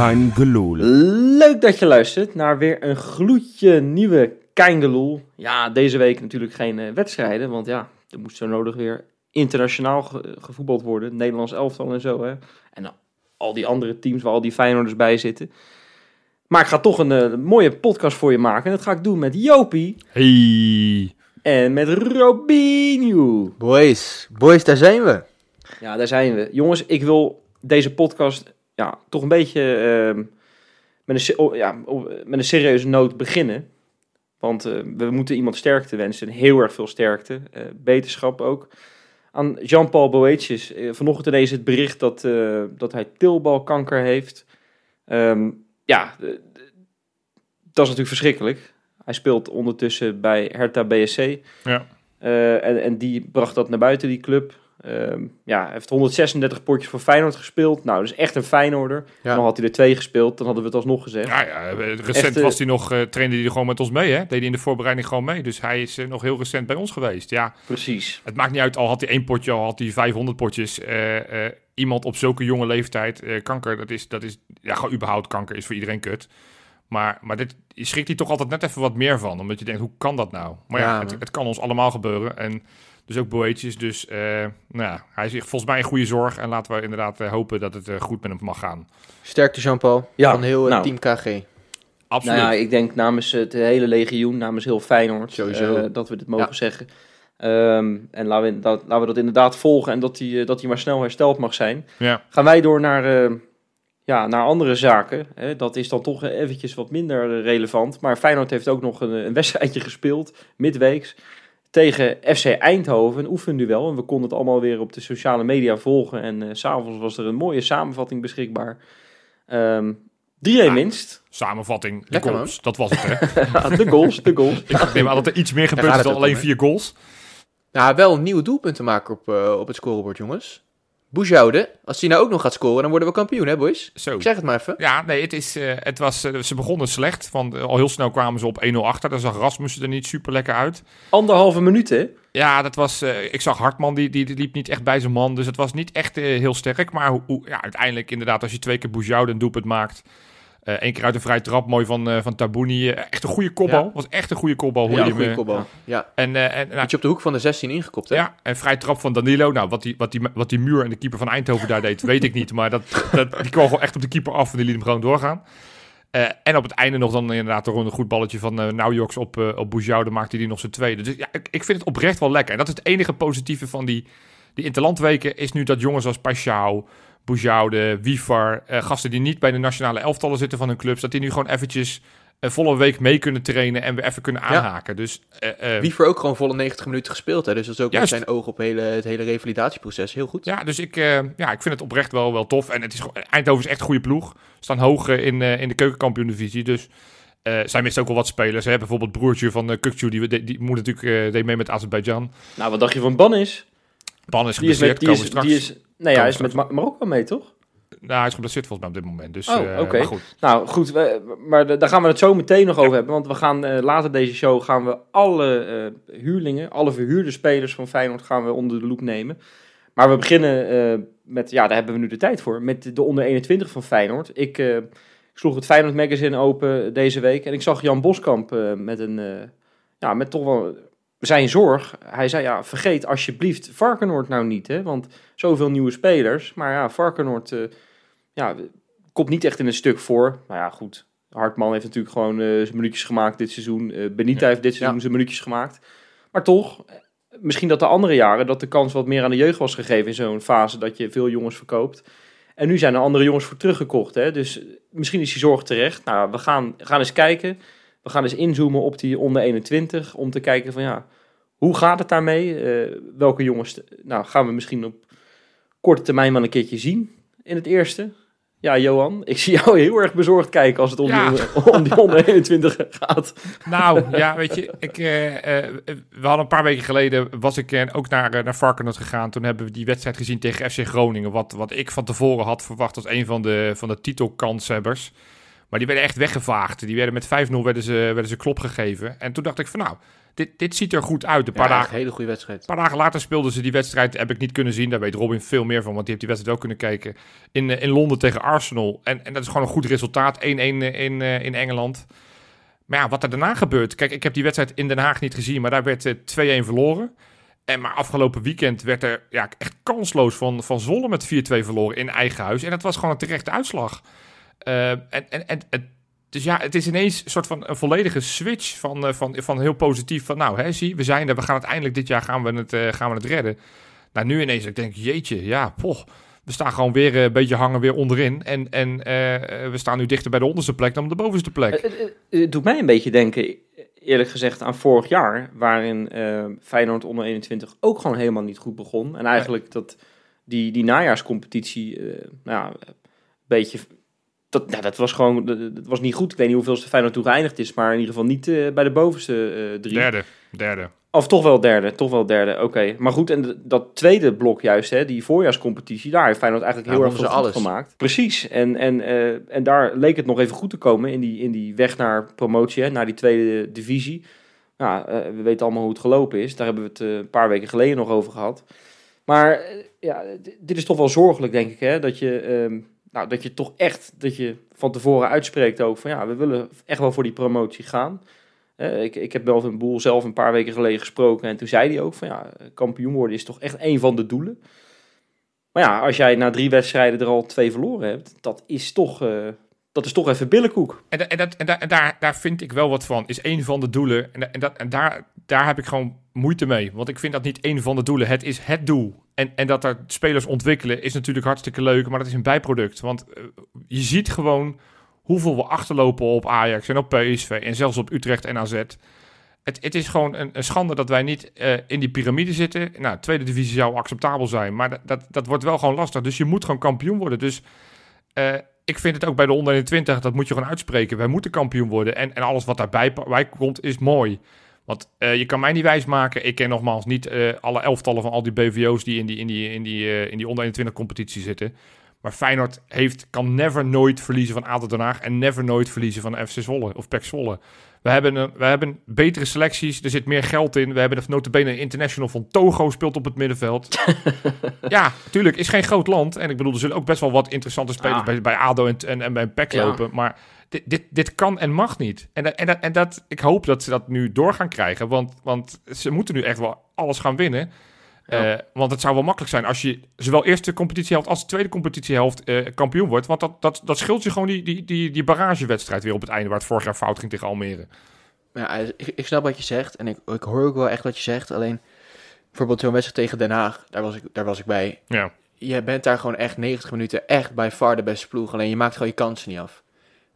Kein Geloel. Leuk dat je luistert naar weer een gloedje nieuwe Keingeloel. Ja, deze week natuurlijk geen eh, wedstrijden, want ja, er moest zo nodig weer internationaal ge- gevoetbald worden. Nederlands elftal en zo, hè. En al die andere teams waar al die Feyenoorders bij zitten. Maar ik ga toch een eh, mooie podcast voor je maken. En dat ga ik doen met Jopie Hey. en met Robinho. Boys, boys, daar zijn we. Ja, daar zijn we. Jongens, ik wil deze podcast ja, toch een beetje ehm, met, een, oh, ja, oh, met een serieuze noot beginnen. Want eh, we moeten iemand sterkte wensen. Heel erg veel sterkte. eh, beterschap ook. Aan Jean-Paul Boetjes. Eh, vanochtend ineens het bericht dat, eh, dat hij tilbalkanker heeft. Ehm, ja, eh, dat is natuurlijk verschrikkelijk. Hij speelt ondertussen bij Hertha BSC. Ja. Eh, en, en die bracht dat naar buiten, die club. Ehm, ja, hij heeft 136 potjes voor Feyenoord gespeeld. Nou, dus echt een Feyenoorder. Ja. Dan had hij er twee gespeeld, dan hadden we het alsnog gezegd. Ja, ja, recent Echt, eh, was hij nog, eh, trainde hij gewoon met ons mee, hè? Deed hij in de voorbereiding gewoon mee. Dus hij is eh, nog heel recent bij ons geweest. Ja, Precies. het maakt niet uit, al had hij één potje, al had hij 500 potjes. eh, eh, iemand op zulke jonge leeftijd, eh, kanker, dat is, dat is, ja, gewoon überhaupt kanker is voor iedereen kut. Maar, maar dit je schrikt hij toch altijd net even wat meer van. Omdat je denkt, hoe kan dat nou? Maar ja, Ja, het, het kan ons allemaal gebeuren. En dus ook Boetjes. Dus eh, nou ja, hij is volgens mij in goede zorg. En laten we inderdaad eh, hopen dat het eh, goed met hem mag gaan. Sterkte Jean-Paul Ja, van heel nou. team KG. Absoluut. Nou ja, ik denk namens het hele legioen, namens heel Feyenoord, Sowieso. eh, dat we dit mogen Ja. zeggen. Ehm, en laten we, dat, laten we dat inderdaad volgen en dat hij, dat hij maar snel hersteld mag zijn. Ja. Gaan wij door naar, eh, ja, naar andere zaken. Hè? Dat is dan toch eventjes wat minder relevant. Maar Feyenoord heeft ook nog een, een wedstrijdje gespeeld, midweeks, tegen FC Eindhoven, een oefenduel. En we konden het allemaal weer op de sociale media volgen. En eh, s s'avonds was er een mooie samenvatting beschikbaar. Ehm 3-1 Ja. winst. Samenvatting, de Lekker, goals. Dat was het, hè? De goals, de goals. Ik neem aan dat er iets meer gebeurd gaat is het dan alleen vier goals. Nou, wel een nieuwe doelpunt te maken op, eh, op het scorebord, jongens. Boujoude, als hij nou ook nog gaat scoren, dan worden we kampioen, hè, boys? Zo. Ik zeg het maar even. Ja, nee, het is, eh, het was, eh, ze begonnen slecht. Want eh, al heel snel kwamen ze op 1-0 achter. Daar zag Rasmussen er niet super lekker uit. Anderhalve minuut, hè? Ja, dat was, eh, ik zag Hartman, die, die, die liep niet echt bij zijn man. Dus het was niet echt heel sterk. Maar hoe, hoe- ja, uiteindelijk inderdaad, als je twee keer Boujoude een doelpunt maakt... eh één keer uit een vrije trap, mooi van, eh van Tabouni. eh, echt een goede kopbal. Ja. Was echt een goede kopbal. Hoe Ja, je een goede eh, kopbal. Ja. En, eh, en, nou, Had je op de hoek van de 16 ingekopt, hè? Ja, en vrij trap van Danilo. Nou, wat die, wat, die, wat die muur en de keeper van Eindhoven daar deed, weet ik niet. Maar dat, dat, die kwam gewoon echt op de keeper af en die liet hem gewoon doorgaan. Eh, en op het einde nog dan inderdaad toch een goed balletje van uh, Naujoks op, uh, op Boujoude. maakte hij nog zijn tweede. Dus ja, ik, ik vind het oprecht wel lekker. En dat is het enige positieve van die, die interlandweken. Is nu dat jongens als Pashao, Boujoude, Wifar, uh, gasten die niet bij de nationale elftallen zitten van hun clubs. Dat die nu gewoon eventjes een volle week mee kunnen trainen en weer even kunnen aanhaken. Ja. Dus, uh, uh, Wiever ook gewoon volle 90 minuten gespeeld. Hè? Dus dat is ook Juist. met zijn oog op hele, het hele revalidatieproces heel goed. Ja, dus ik, uh, ja, ik vind het oprecht wel, wel tof. En het is, Eindhoven is echt een goede ploeg. Staan hoog in, uh, in de keukenkampioen-divisie. Dus uh, zij mist ook wel wat spelers. Hè? Bijvoorbeeld broertje van uh, Kukcu, die, die, die moet natuurlijk uh, deed mee met Azerbeidzjan. Nou, wat dacht je van Bannis? Is Die is geblesseerd, met, die komen is, straks. die is, nee, hij is met Mar Marokko mee, toch? Nou, hij is geblesseerd volgens mij op dit moment. Dus, Oh, uh, oké. Nou, goed, we, maar de, daar gaan we het zo meteen nog over hebben. Want we gaan uh, later deze show gaan we alle uh, huurlingen, alle verhuurde spelers van Feyenoord gaan we onder de loep nemen. Maar we beginnen met, ja, daar hebben we nu de tijd voor, met de onder 21 van Feyenoord. Ik, ik sloeg het Feyenoord magazine open deze week en ik zag Jan Boskamp met een, ja, met toch wel zijn zorg. Hij zei, ja, vergeet alsjeblieft Varkenoord nou niet, hè, want zoveel nieuwe spelers. Maar ja, Varkenoord ja, komt niet echt in een stuk voor. Nou ja, goed. Hartman heeft natuurlijk gewoon uh, zijn minuutjes gemaakt dit seizoen. Uh, Benita ja. heeft dit seizoen ja. zijn minuutjes gemaakt. Maar toch, misschien dat de andere jaren... dat de kans wat meer aan de jeugd was gegeven in zo'n fase... dat je veel jongens verkoopt. En nu zijn er andere jongens voor teruggekocht. Hè? Dus misschien is die zorg terecht. Nou, we gaan, gaan eens kijken. We gaan eens inzoomen op die onder 21... om te kijken van ja, hoe gaat het daarmee? Uh, welke jongens nou, gaan we misschien op korte termijn wel een keertje zien in het eerste? Ja, Johan, ik zie jou heel erg bezorgd kijken als het om, ja. die, om die onder 21 gaat. Nou, ja, weet je, ik, uh, uh, we hadden een paar weken geleden, was ik uh, ook naar, naar Varkenoord gegaan. Toen hebben we die wedstrijd gezien tegen FC Groningen, wat, wat ik van tevoren had verwacht als een van de, van de titelkanshebbers. Maar die werden echt weggevaagd. Die werden met 5-0 werden ze, werden ze klop gegeven. En toen dacht ik van nou, dit dit, ziet er goed uit. Een paar, Ja, dagen, hele goede wedstrijd. een paar dagen later speelden ze die wedstrijd, heb ik niet kunnen zien. Daar weet Robin veel meer van, want die heeft die wedstrijd ook kunnen kijken. In, eh, in Londen tegen Arsenal. En, en dat is gewoon een goed resultaat. 1-1 in, eh, in Engeland. Maar ja, wat er daarna gebeurt. Kijk, ik heb die wedstrijd in Den Haag niet gezien, maar daar werd eh, 2-1 verloren. En maar afgelopen weekend werd er ja, echt kansloos van, van Zwolle met 4-2 verloren in eigen huis. En dat was gewoon een terechte uitslag. Eh, en, en, dus ja, het is ineens een soort van een volledige switch van, eh, van, van heel positief. Van nou, hè, zie, we zijn er, we gaan uiteindelijk dit jaar gaan we het, eh, gaan we het redden. Nou, nu ineens, ik denk, jeetje, ja, poh, we staan gewoon weer eh, een beetje hangen weer onderin. En, en we staan nu dichter bij de onderste plek dan op de bovenste plek. Het, het- het doet mij een beetje denken, eerlijk gezegd, aan vorig jaar. Waarin eh, Feyenoord onder 21 ook gewoon helemaal niet goed begon. En eigenlijk dat die, die najaarscompetitie, nou een beetje... Dat, nou, dat was gewoon, dat, dat was niet goed. Ik weet niet hoeveelste Feyenoord toe geëindigd is, maar in ieder geval niet eh, bij de bovenste eh, drie. Derde, derde. Of toch wel derde, toch wel derde, oké. Maar goed, en dat tweede blok juist, hè, die voorjaarscompetitie, daar heeft Feyenoord eigenlijk Ja, heel erg veel ze alles. gemaakt. Precies, en, en, eh, en daar leek het nog even goed te komen in die, in die weg naar promotie, hè, naar die tweede divisie. Nou, eh, we weten allemaal hoe het gelopen is, daar hebben we het eh, een paar weken geleden nog over gehad. Maar ja, dit is toch wel zorgelijk, denk ik, hè, dat je... nou, dat je toch echt, dat je van tevoren uitspreekt ook van ja, we willen echt wel voor die promotie gaan. Eh, ik, ik heb Melvin Boel zelf een paar weken geleden gesproken en toen zei hij ook van ja, kampioen worden is toch echt een van de doelen. Maar ja, als jij na drie wedstrijden er al twee verloren hebt, dat is toch, eh, dat is toch even billenkoek. En, en, dat, en, da- en daar, daar vind ik wel wat van. Is een van de doelen. En, en, en daar, daar heb ik gewoon moeite mee. Want ik vind dat niet een van de doelen. Het is het doel. En, en dat er spelers ontwikkelen is natuurlijk hartstikke leuk. Maar dat is een bijproduct. Want eh, je ziet gewoon hoeveel we achterlopen op Ajax en op PSV. En zelfs op Utrecht en AZ. Het, het is gewoon een, schande dat wij niet eh, in die piramide zitten. Nou, tweede divisie zou acceptabel zijn. Maar dat, dat, dat wordt wel gewoon lastig. Dus je moet gewoon kampioen worden. Dus eh, ik vind het ook bij de onder 21, dat moet je gewoon uitspreken. Wij moeten kampioen worden. En, en alles wat daarbij bij komt, is mooi. Want eh, je kan mij niet wijsmaken. Ik ken nogmaals niet eh, alle elftallen van al die BVO's die in die, in die, in die, eh, in die onder 21 competitie zitten. Maar Feyenoord heeft, kan never nooit verliezen van ADO Den Haag en never nooit verliezen van FC Zwolle of PEC Zwolle. We hebben, een, we hebben betere selecties, er zit meer geld in. We hebben de notabene international van Togo speelt op het middenveld. ja, natuurlijk, is geen groot land. En ik bedoel, er zullen ook best wel wat interessante spelers Ja. bij, bij ADO en, en, en bij PEC Ja. lopen. Maar dit, dit, dit kan en mag niet. En, dat- en, dat, en dat, ik hoop dat ze dat nu door gaan krijgen. Want, want ze moeten nu echt wel alles gaan winnen. Ja. Eh, want het zou wel makkelijk zijn als je zowel eerste competitiehelft als tweede competitiehelft eh, kampioen wordt. Want dat, dat, dat scheelt je gewoon die, die, die, die barragewedstrijd weer op het einde, waar het vorig jaar fout ging tegen Almere. Ja, ik, ik snap wat je zegt en ik, ik hoor ook wel echt wat je zegt. Alleen, bijvoorbeeld zo'n wedstrijd tegen Den Haag, daar was ik, daar was ik bij. Ja. Je bent daar gewoon echt 90 minuten echt bij far de beste ploeg. Alleen je maakt gewoon je kansen niet af.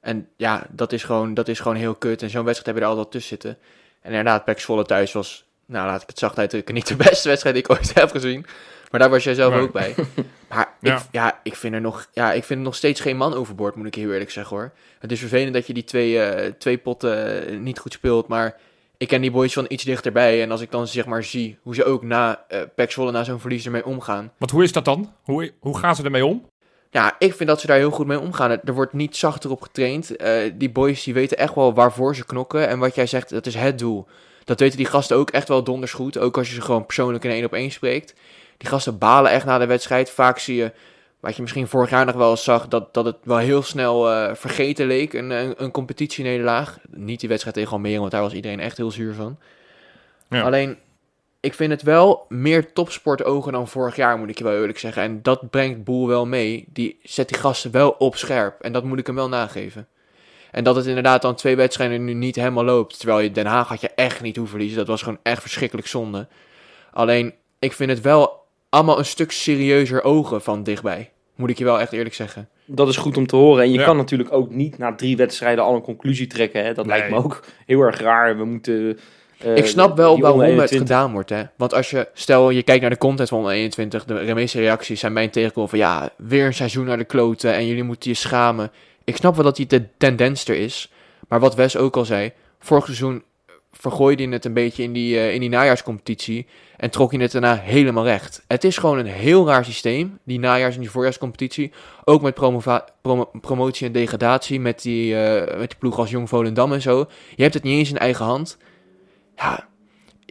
En ja, dat is gewoon, dat is gewoon heel kut. En zo'n wedstrijd heb je er altijd tussen zitten. En inderdaad, Pek Zwolle thuis was, nou laat ik het zacht uitdrukken, niet de beste wedstrijd die ik ooit heb gezien. Maar daar was jij zelf Nee. ook bij. Maar Ja. ik, ja, ik, vind er nog, ja, ik vind er nog steeds geen man overboord, moet ik heel eerlijk zeggen hoor. Het is vervelend dat je die twee, eh, twee potten eh, niet goed speelt, maar ik ken die boys van iets dichterbij. En als ik dan zeg maar zie hoe ze ook na uh, na zo'n verlies ermee omgaan. Want hoe is dat dan? Hoe, hoe gaan ze ermee om? Ja, ik vind dat ze daar heel goed mee omgaan. Er wordt niet zachter op getraind. Die boys die weten echt wel waarvoor ze knokken. En wat jij zegt, dat is het doel. Dat weten die gasten ook echt wel donders goed. Ook als je ze gewoon persoonlijk in één op één spreekt. Die gasten balen echt na de wedstrijd. Vaak zie je, wat je misschien vorig jaar nog wel eens zag, dat, dat het wel heel snel eh, vergeten leek. Een, een, een competitienederlaag. Niet die wedstrijd tegen Almere, want daar was iedereen echt heel zuur van. Ja. Alleen, ik vind het wel meer topsportogen dan vorig jaar, moet ik je wel eerlijk zeggen. En dat brengt Boel wel mee. Die zet die gasten wel op scherp. En dat moet ik hem wel nageven. En dat het inderdaad dan twee wedstrijden nu niet helemaal loopt. Terwijl je Den Haag had je echt niet hoeven verliezen. Dat was gewoon echt verschrikkelijk zonde. Alleen, ik vind het wel allemaal een stuk serieuzer ogen van dichtbij. Moet ik je wel echt eerlijk zeggen. Dat is goed om te horen. En je Ja. kan natuurlijk ook niet na drie wedstrijden al een conclusie trekken. Hè? Dat Nee. lijkt me ook heel erg raar. We moeten... eh, ik snap wel waarom het 21 gedaan wordt, hè. Want als je, stel je kijkt naar de content van 21, de meeste reacties zijn mijn tegenkomen van ja, weer een seizoen naar de kloten en jullie moeten je schamen. Ik snap wel dat die de tendens er is, maar wat Wes ook al zei, vorig seizoen vergooide je het een beetje in die, eh, in die najaarscompetitie en trok je het daarna helemaal recht. Het is gewoon een heel raar systeem, die najaars- en die voorjaarscompetitie. Ook met promotie en degradatie, met die, eh, met die ploeg als Jong Volendam en zo. Je hebt het niet eens in eigen hand. Ja,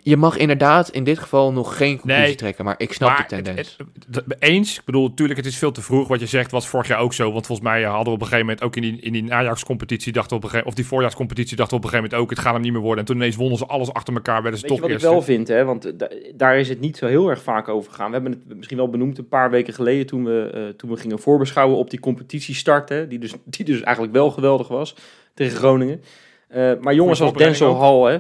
je mag inderdaad in dit geval nog geen conclusie Nee, trekken, maar ik snap maar de tendens. het- het- het- eens, ik bedoel, natuurlijk, het is veel te vroeg. Wat je zegt was vorig jaar ook zo. Want volgens mij hadden we op een gegeven moment ook in die, in die najaarscompetitie, dachten we op een gegeven of die voorjaarscompetitie, dachten we op een gegeven moment ook, het gaat hem niet meer worden. En toen ineens wonnen ze alles achter elkaar, werden ze Weet je toch wat ik wel vind, hè? want da- daar is het niet zo heel erg vaak over gegaan. We hebben het misschien wel benoemd een paar weken geleden toen we, eh, toen we gingen voorbeschouwen op die competitiestart, hè? Die, dus, die dus eigenlijk wel geweldig was tegen Groningen. Eh, maar jongens als Denzel. Hall, hè?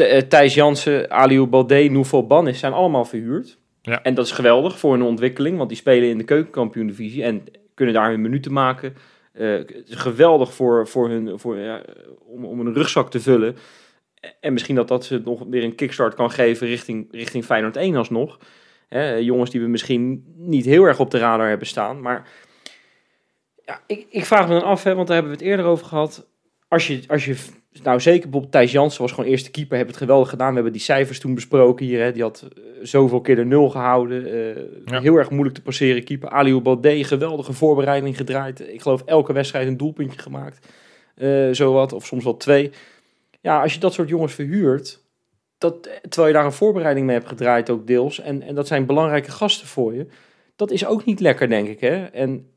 Eh, Thijs Jansen, Aliou Baldé, Noufal Bannis zijn allemaal verhuurd. Ja. En dat is geweldig voor hun ontwikkeling, want die spelen in de keukenkampioen-divisie en kunnen daar hun minuten maken. Eh, het is geweldig voor, voor hun, voor, ja, om, om een rugzak te vullen. En misschien dat dat ze nog weer een kickstart kan geven richting, richting Feyenoord 1 alsnog. Hè, jongens die we misschien niet heel erg op de radar hebben staan. Maar ja, ik, ik vraag me dan af, hè, want daar hebben we het eerder over gehad. Als je, als je nou zeker bijvoorbeeld Thijs Jansen was gewoon eerste keeper, hebben het geweldig gedaan. We hebben die cijfers toen besproken hier. Hè. Die had eh, zoveel keer de nul gehouden. eh, Ja. Heel erg moeilijk te passeren keeper. Aliou Baldé, geweldige voorbereiding gedraaid. Ik geloof elke wedstrijd een doelpuntje gemaakt. Eh zowat, of soms wel twee. Ja, als je dat soort jongens verhuurt, dat, terwijl je daar een voorbereiding mee hebt gedraaid ook deels, en, en dat zijn belangrijke gasten voor je, dat is ook niet lekker, denk ik. Hè? En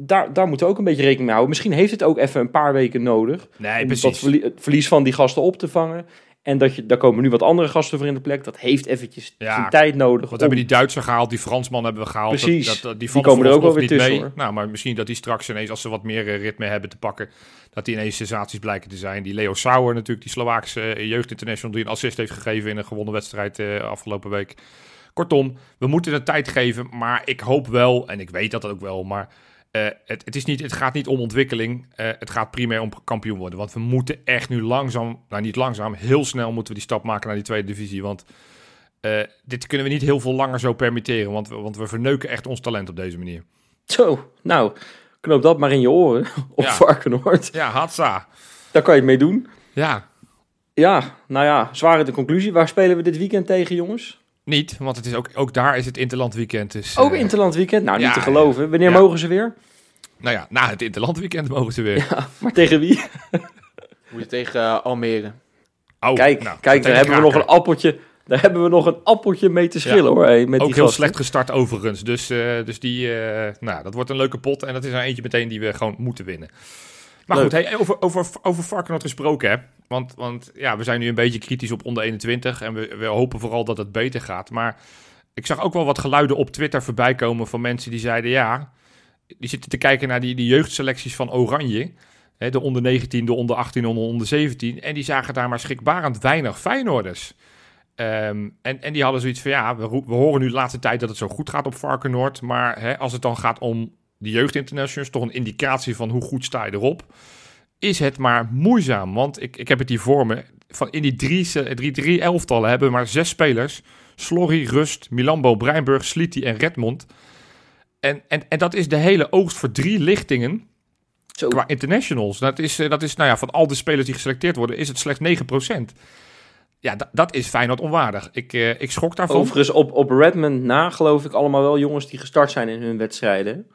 daar, daar moeten we ook een beetje rekening mee houden. Misschien heeft het ook even een paar weken nodig Nee, om precies. dat verlie- het verlies van die gasten op te vangen. En dat je, daar komen nu wat andere gasten voor in de plek. Dat heeft eventjes Ja. zijn tijd nodig. Wat om- hebben die Duitser gehaald, die Fransman hebben we gehaald. Precies. Dat, dat, die, Die komen er ook wel weer tussen, mee. hoor. Nou, maar misschien dat die straks ineens, als ze wat meer eh, ritme hebben te pakken, dat die ineens sensaties blijken te zijn. Die Leo Sauer natuurlijk, die Slovaakse eh, jeugdinternational, die een assist heeft gegeven in een gewonnen wedstrijd eh, afgelopen week. Kortom, we moeten de tijd geven, maar ik hoop wel, en ik weet dat ook wel, maar eh, het, het, is niet, het gaat niet om ontwikkeling. eh, het gaat primair om kampioen worden. Want we moeten echt nu langzaam, nou niet langzaam, heel snel moeten we die stap maken naar die tweede divisie. Want eh, dit kunnen we niet heel veel langer zo permitteren. Want we, want we verneuken echt ons talent op deze manier. Zo, nou, knoop dat maar in je oren op Ja. Varkenoord. Ja, hatsa. Daar kan je het mee doen. Ja, Ja, nou ja, zware de conclusie. Waar spelen we dit weekend tegen, jongens? Niet. Want het is ook, ook daar is het Interland weekend. Dus, Ook eh, Interland weekend? Nou, niet ja, te geloven. Wanneer ja. mogen ze weer? Nou ja, na het Interland weekend mogen ze weer. Maar tegen wie? Moet je tegen eh, Almere. Oh, Kijk, nou, kijk daar hebben we nog een appeltje. Daar hebben we nog een appeltje mee te schillen, hoor. Hey, met Ook die heel gasten. slecht gestart overigens. Dus, eh, dus die, eh, nou, dat wordt een leuke pot. En dat is er eentje meteen die we gewoon moeten winnen. Maar Leuk. goed, hey, over, over, over Varkenoord gesproken, hè. Want, want ja, we zijn nu een beetje kritisch op onder 21. En we, we hopen vooral dat het beter gaat. Maar ik zag ook wel wat geluiden op Twitter voorbij komen van mensen die zeiden... Ja, die zitten te kijken naar die, die jeugdselecties van Oranje. Hè, de onder 19, de onder 18, de onder 17. En die zagen daar maar schrikbarend weinig Feyenoorders. Ehm, en, en die hadden zoiets van, ja, we, we horen nu de laatste tijd dat het zo goed gaat op Varkenoord. Maar hè, als het dan gaat om de jeugdinternationals, toch een indicatie van hoe goed sta je erop, is het maar moeizaam. Want ik, ik heb het hier voor me. Van in die drie, drie, drie elftallen hebben we maar zes spelers. Slorry, Rust, Milambo, Breinburg, Sliti en Redmond. En, en, en dat is de hele oogst voor drie lichtingen Zo. qua internationals. Dat is, eh, dat is, nou ja, van al de spelers die geselecteerd worden, is het slechts 9%. Ja, da- dat is Feyenoord onwaardig. Ik, eh, ik schrok daarvan. Overigens, op, op Redmond na geloof ik allemaal wel jongens die gestart zijn in hun wedstrijden.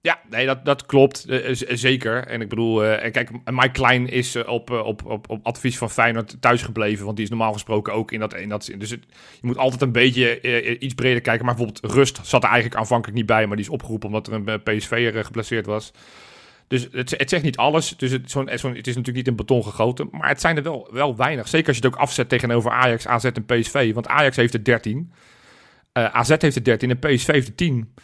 Ja, nee, dat, dat klopt. eh, z- zeker. En ik bedoel, eh, en kijk, Mike Klein is eh, op, eh, op, op, op advies van Feyenoord thuis gebleven. Want die is normaal gesproken ook in dat... In dat dus je moet altijd een beetje eh, iets breder kijken. Maar bijvoorbeeld Rust zat er eigenlijk aanvankelijk niet bij. Maar die is opgeroepen omdat er een eh, PSV'er eh, geblesseerd was. Dus het, het zegt niet alles. Dus het, zo'n, zo'n, het is natuurlijk niet in beton gegoten. Maar het zijn er wel, wel weinig. Zeker als je het ook afzet tegenover Ajax, AZ en PSV. Want Ajax heeft er 13. Eh, AZ heeft er 13 en PSV heeft er 10.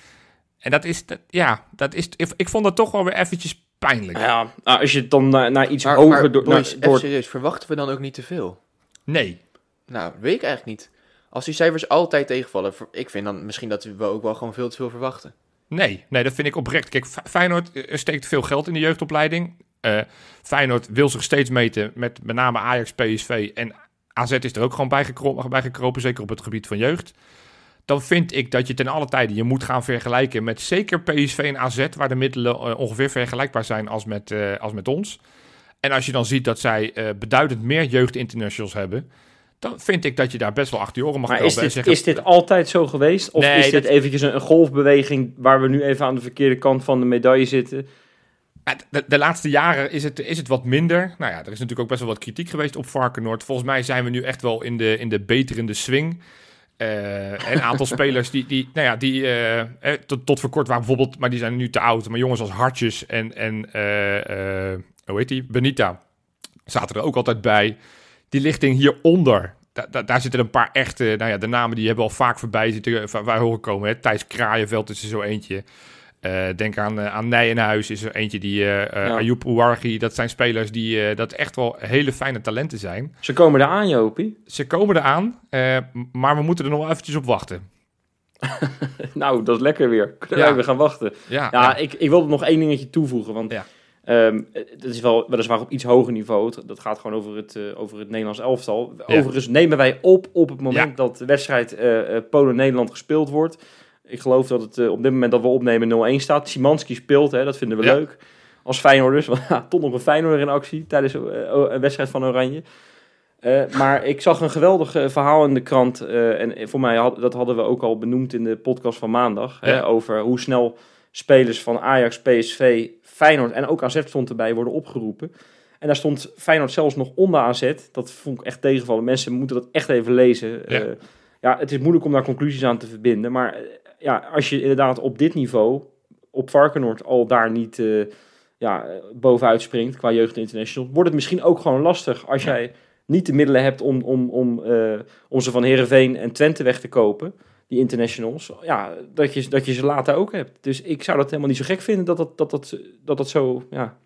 En dat is, dat, ja, dat is, ik, ik vond dat toch wel weer eventjes pijnlijk. Ja, nou, als je het dan naar, naar iets Maar, hoger maar door, boys, naar- even door serieus, verwachten we dan ook niet te veel? Nee, Nou, weet ik eigenlijk niet. Als die cijfers altijd tegenvallen, ik vind dan misschien dat we ook wel gewoon veel te veel verwachten. nee, nee, dat vind ik oprecht. Kijk, Feyenoord eh, steekt veel geld in de jeugdopleiding. Eh, Feyenoord wil zich steeds meten met met name Ajax, PSV en AZ is er ook gewoon bij gekropen, bij gekropen, zeker op het gebied van jeugd. Dan vind ik dat je ten alle tijde je moet gaan vergelijken met zeker PSV en AZ, waar de middelen eh, ongeveer vergelijkbaar zijn als met, eh, als met ons. En als je dan ziet dat zij eh, beduidend meer jeugdinternationals hebben, dan vind ik dat je daar best wel achter je oren mag Maar is dit, zeggen, is dit altijd zo geweest? Of Nee, is dit dat- eventjes een, een golfbeweging waar we nu even aan de verkeerde kant van de medaille zitten? De laatste jaren is het, is het wat minder. Nou ja, er is natuurlijk ook best wel wat kritiek geweest op Varkenoord. Volgens mij zijn we nu echt wel in de, in de beterende swing. Eh, een aantal spelers die, die, nou ja, die eh, eh, tot, tot voor kort waren bijvoorbeeld, maar die zijn nu te oud. Maar jongens als Hartjes en, en hoe heet die? Benita zaten er ook altijd bij. Die lichting hieronder, da, da- daar zitten een paar echte, nou ja, de namen die hebben al vaak voorbij zitten, wij horen komen. Hè. Thijs Kraaienveld is er zo eentje. Eh, denk aan, eh, aan Nijenhuis is er eentje die, eh, Ja. Ayoub Ouarghi. Dat zijn spelers die dat echt wel hele fijne talenten zijn. Ze komen eraan, Jopie. Ze komen eraan, maar we moeten er nog eventjes op wachten. nou, dat is lekker weer. Kunnen Ja. weer gaan wachten. Ja. Ik, ik wilde nog één dingetje toevoegen. Want ehm, het is wel weliswaar op iets hoger niveau. Dat gaat gewoon over het, over het Nederlands elftal. Ja. Overigens nemen wij op op het moment Ja. dat de wedstrijd eh, Polen-Nederland gespeeld wordt. Ik geloof dat het eh, op dit moment dat we opnemen 0-1 staat. Simanski speelt, hè, dat vinden we Ja. leuk. Als Feyenoorders, want toch nog een Feyenoorder in actie tijdens eh, een wedstrijd van Oranje. Eh, maar ik zag een geweldig verhaal in de krant. en voor mij, had, dat hadden we ook al benoemd in de podcast van maandag. Ja. Hè, over hoe snel spelers van Ajax, PSV, Feyenoord en ook AZ stond erbij worden opgeroepen. En daar stond Feyenoord zelfs nog onder AZ. Dat vond ik echt tegenvallen. Mensen moeten dat echt even lezen. Ja. Ja, het is moeilijk om daar conclusies aan te verbinden. Maar ja, als je inderdaad op dit niveau, op Varkenoord, al daar niet eh, ja, bovenuit springt qua jeugd international, wordt het misschien ook gewoon lastig als jij niet de middelen hebt om, om, om, eh, om ze van Herenveen en Twente weg te kopen, die internationals. Ja, dat je, dat je ze later ook hebt. Dus ik zou dat helemaal niet zo gek vinden dat dat, dat, dat, dat, dat zo, ja,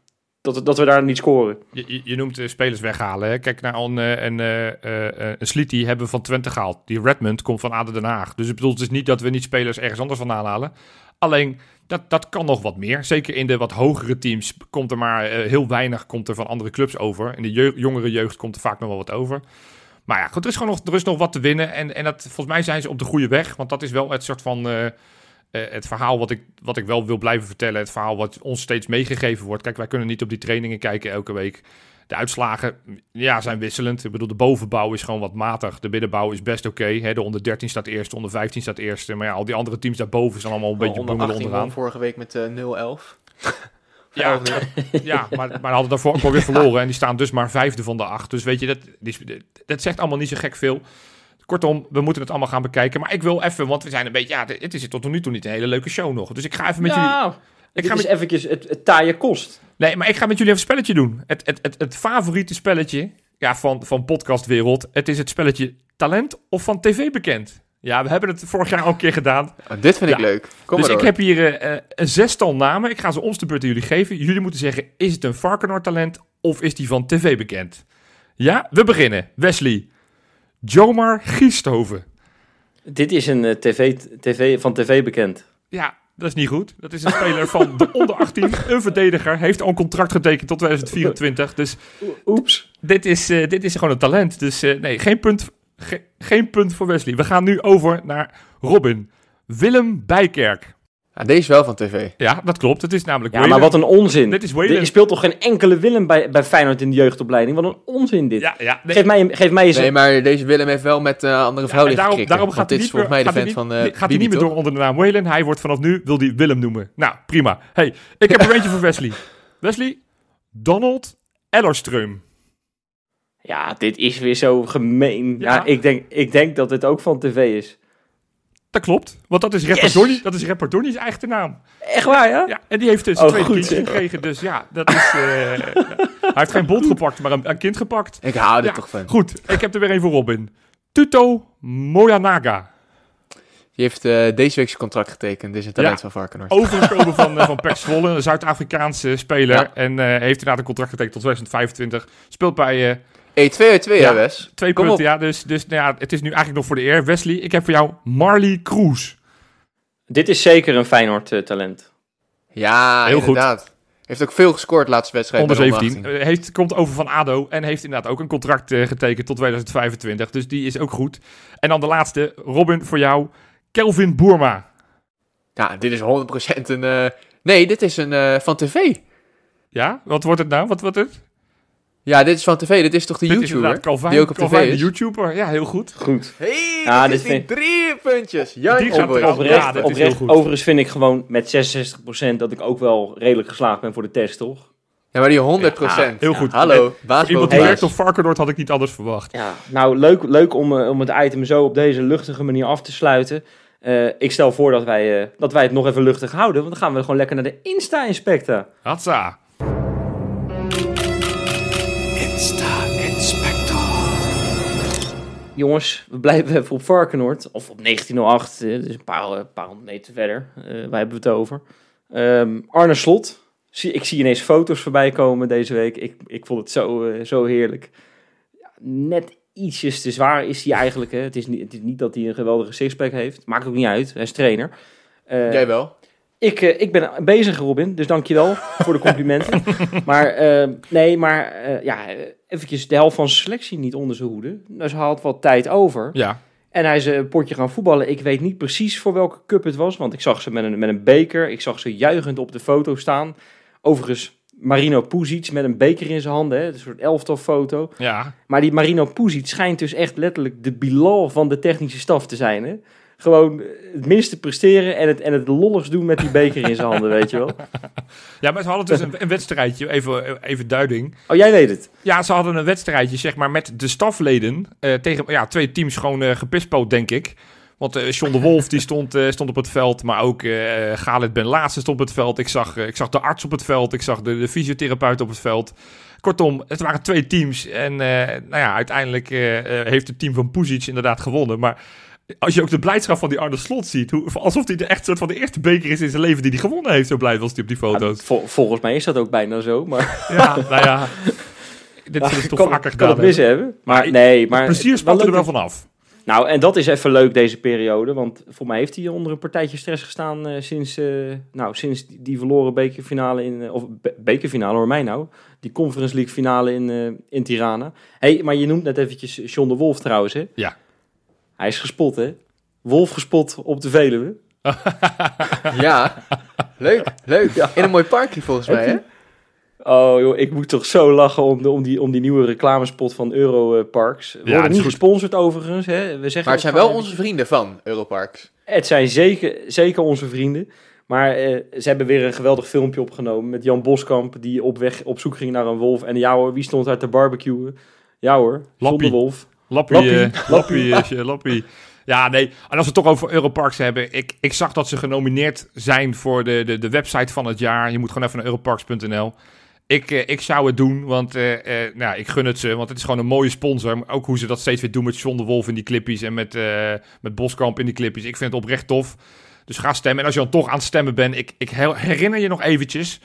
dat, dat we daar niet scoren. Je, noemt eh, spelers weghalen. Hè? Kijk naar een, eh, een, eh, eh, een Sliti hebben we van Twente gehaald. Die Redmond komt van ADO Den Haag. Dus ik bedoel, het is niet dat we niet spelers ergens anders vandaan halen. Alleen, dat, dat kan nog wat meer. Zeker in de wat hogere teams komt er maar heel weinig komt er van andere clubs over. In de jongere jeugd komt er vaak nog wel wat over. Maar ja, goed, er is gewoon nog, er is nog wat te winnen. En, en dat, volgens mij zijn ze op de goede weg. Want dat is wel het soort van... eh, het verhaal wat ik, wat ik wel wil blijven vertellen. Het verhaal wat ons steeds meegegeven wordt. Kijk, wij kunnen niet op die trainingen kijken elke week. De uitslagen ja, zijn wisselend. Ik bedoel, de bovenbouw is gewoon wat matig. De middenbouw is best oké. hè. De onder 13 staat eerste, onder 15 staat eerste. Maar ja, al die andere teams daarboven zijn allemaal een beetje onder boemelen 18 onderaan. vorige week met eh 0-11. Ja, ja maar, maar hadden daarvoor ook weer verloren. En die staan dus maar vijfde van de acht. Dus weet je, dat, dat zegt allemaal niet zo gek veel. Kortom, we moeten het allemaal gaan bekijken. Maar ik wil even, want we zijn een beetje... Ja, het is tot nu toe niet een hele leuke show nog. Dus ik ga even met jullie... nou, Ik dit ga is met, eventjes het, het taaie kost. nee, maar ik ga met jullie even een spelletje doen. Het, het, het, het favoriete spelletje ja, van, van podcastwereld. Het is het spelletje talent of van tv bekend. Ja, we hebben het vorig jaar al een keer gedaan. Oh, dit vind ik leuk. Kom dus maar ik door. heb hier eh, een zestal namen. Ik ga ze ons de beurt aan jullie geven. Jullie moeten zeggen, is het een Varkenoord talent of is die van tv bekend? Ja, we beginnen. Wesley. Jomar Giesthoven. Dit is een eh, TV, TV, van tv bekend. Ja, dat is niet goed. Dat is een speler van de onder 18, een verdediger. Heeft al een contract getekend tot 2024. Dus Oeps. dit is, eh, dit is gewoon een talent. Dus eh, nee, geen punt, ge- geen punt voor Wesley. We gaan nu over naar Robin. Willem Bijkerk. Ja, deze is wel van tv. Ja, dat klopt. Het is namelijk Ja, maar wat een onzin. Dit is Whalen. Er speelt toch geen enkele Willem bij, bij Feyenoord in de jeugdopleiding? Wat een onzin dit. Ja, ja. nee. Geef, mij, geef mij eens... Nee, maar deze Willem heeft wel met eh, andere Ja, vrouw en liggen daarom, gaat hij dit is niet volgens mij de gaat vent van eh gaat hij niet meer door onder de naam Whalen. Hij wordt vanaf nu, wil hij Willem noemen. Nou, prima. Hey, ik heb er eentje voor Wesley. Wesley, Donald Ellerström. Ja, dit is weer zo gemeen. Ja, Ja. ik, denk, ik denk dat dit ook van tv is. Dat klopt, want dat is rapper, Yes! Donnie, dat is rapper Donnie's eigen naam. Echt waar, ja? Ja, en die heeft dus Oh, een tweede goed, kindje zeg. gekregen. Dus ja, dat is... eh, hij heeft geen bond gepakt, maar een, een kind gepakt. Ik hou er Ja, toch van. Goed, ik heb er weer een voor Robin. Tuto Moyanaga. Die heeft eh, deze week zijn contract getekend. Dit is een talent van Varkenoord. Overgekomen van, eh, van Zwolle, een Zuid-Afrikaanse speler. Ja. En eh, heeft inderdaad een contract getekend tot 2025. Speelt bij eh, Hey, 2 uit 2 Ja. hè, Wes? twee Kom punten. op. Ja, dus dus nou ja, het is nu eigenlijk nog voor de eer. Wesley, ik heb voor jou Marley Cruz. Dit is zeker een Feyenoord-talent. Ja, Heel goed. inderdaad. Heeft ook veel gescoord de laatste wedstrijd. Onder bij 17. Eh, heeft, komt over van ADO en heeft inderdaad ook een contract eh, getekend tot 2025. Dus die is ook goed. En dan de laatste, Robin, voor jou. Kelvin Boerma. Ja, dit is 100% een... eh, Nee, dit is een eh, van tv. Ja, wat wordt het nou? Wat wordt het? Ja, dit is van tv. Dit is toch de Dit is YouTuber? die ook op Calvin, tv de is? YouTuber. Ja, heel goed. Goed. Hey, Ja, dit vind- drie puntjes. Die. Oprecht, Ja, dat is oprecht. heel goed. Overigens vind ik gewoon met 66% dat ik ook wel redelijk geslaagd ben voor de test, toch? Ja, maar die 100 Ja, heel goed. Hallo, baas Iemand die werkt op Varkenoord had ik niet anders verwacht. Ja, nou leuk, leuk om, eh, om het item zo op deze luchtige manier af te sluiten. Eh, ik stel voor dat wij, eh, dat wij het nog even luchtig houden, want dan gaan we gewoon lekker naar de Insta-inspector. Hatsa. Jongens, we blijven even op Varkenoord, of op 1908, eh, dus een paar, eh, paar honderd meter verder. Eh waar hebben het over? Ehm, Arne Slot. Zie, ik zie ineens foto's voorbij komen deze week. Ik, ik vond het zo, zo heerlijk. Net ietsjes te zwaar is hij eigenlijk. Hè. Het, is niet, het is niet dat hij een geweldige sixpack heeft. Maakt ook niet uit. Hij is trainer. Jij wel? Ik, eh, ik ben bezig, Robin, dus dankjewel voor de complimenten. maar eh, nee, maar eh, ja, eventjes de helft van zijn selectie niet onder zijn hoede. Dus hij had wat tijd over. Ja. En hij is een potje gaan voetballen. Ik weet niet precies voor welke cup het was, want ik zag ze met een, met een beker. Ik zag ze juichend op de foto staan. Overigens, Marino Puzic met een beker in zijn handen, hè, een soort elftalfoto. Ja. Maar die Marino Puzic schijnt dus echt letterlijk de Bilal van de technische staf te zijn. Hè? Gewoon het minste presteren en het, en het lolligs doen met die beker in zijn handen, weet je wel. ja, maar ze hadden dus een, een wedstrijdje, even, even duiding. Oh, jij weet het. Ja, ze hadden een wedstrijdje, zeg maar, met de stafleden. eh, tegen ja, twee teams gewoon eh gepispoot, denk ik. Want eh John de Wolf die stond, stond op het veld, maar ook eh Galit Ben Laatste stond op het veld. Ik zag, ik zag de arts op het veld, ik zag de, de fysiotherapeut op het veld. Kortom, het waren twee teams. En nou ja, uiteindelijk heeft het team van Puzic inderdaad gewonnen. Maar als je ook de blijdschap van die Arne Slot ziet, hoe, alsof hij de echt soort van de eerste beker is in zijn leven die hij gewonnen heeft, zo blij was hij op die foto's. Vol- volgens mij is dat ook bijna zo, maar Ja, nou ja. Dit ze toch kan, vaker kan gedaan het mis hebben. Maar, nee, maar Plezier spat er wel vanaf. Nou, en dat is even leuk deze periode, want voor mij heeft hij onder een partijtje stress gestaan eh, sinds, eh, nou, sinds die, verloren bekerfinale in, eh, of be- bekerfinale hoor mij nou, die Conference League finale in, in Tirana. hey, maar je noemt net eventjes John de Wolf trouwens, hè? Ja. Hij is gespot, hè? Wolf gespot op de Veluwe. Ja. Leuk, leuk. In een mooi parkje volgens mij, hè? Oh joh, ik moet toch zo lachen om, de, om, die, om die nieuwe reclamespot van Europarks. We worden niet goed. gesponsord overigens, hè? We zeggen Maar het zijn wel onze vrienden van Europarks. Het zijn zeker, zeker onze vrienden. Maar eh, ze hebben weer een geweldig filmpje opgenomen met Jan Boskamp... die op weg op zoek ging naar een wolf. En ja hoor, wie stond daar te barbecuen? Ja hoor, Lappie. zonder wolf. Lappie, Lappie. eh, lappie, eh, lappie. Ja, nee. En als we het toch over Europarks hebben. Ik, ik zag dat ze genomineerd zijn voor de, de, de website van het jaar. Je moet gewoon even naar europarks.nl. Ik, eh, ik zou het doen, want eh, eh, nou, ik gun het ze. Want het is gewoon een mooie sponsor. Maar Ook hoe ze dat steeds weer doen met John de Wolf in die clippies. En met, eh, met Boskamp in die clippies. Ik vind het oprecht tof. Dus ga stemmen. En als je dan toch aan het stemmen bent. Ik, ik her- herinner je nog eventjes.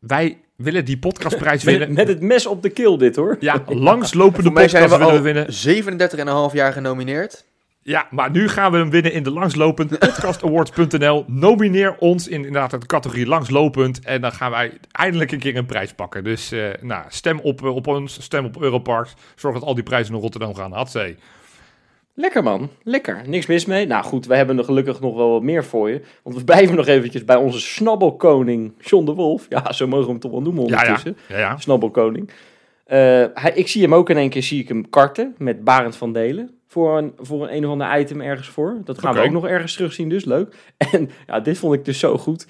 wij willen die podcastprijs Met, winnen. met het mes op de keel dit hoor. Ja, langslopende zijn podcast we willen we winnen. 37,5 jaar genomineerd. Ja, maar nu gaan we hem winnen in de langslopend podcastawards.nl. Nomineer ons in inderdaad de categorie langslopend. En dan gaan wij eindelijk een keer een prijs pakken. Dus eh, nou, stem op, eh, op ons, stem op Europarks. Zorg dat al die prijzen naar Rotterdam gaan. Hatzee. Lekker man, lekker. Niks mis mee. Nou goed, we hebben er gelukkig nog wel wat meer voor je. Want we blijven nog eventjes bij onze snabbelkoning John de Wolf. Ja, zo mogen we hem toch wel noemen Ja, ja. ondertussen. ja, ja. Snabbelkoning. Eh, hij, ik zie hem ook in één keer zie ik hem karten met Barend van Delen. Voor een, voor een, een of ander item ergens voor. Dat gaan we ook nog ergens terugzien, dus leuk. En ja, dit vond ik dus zo goed.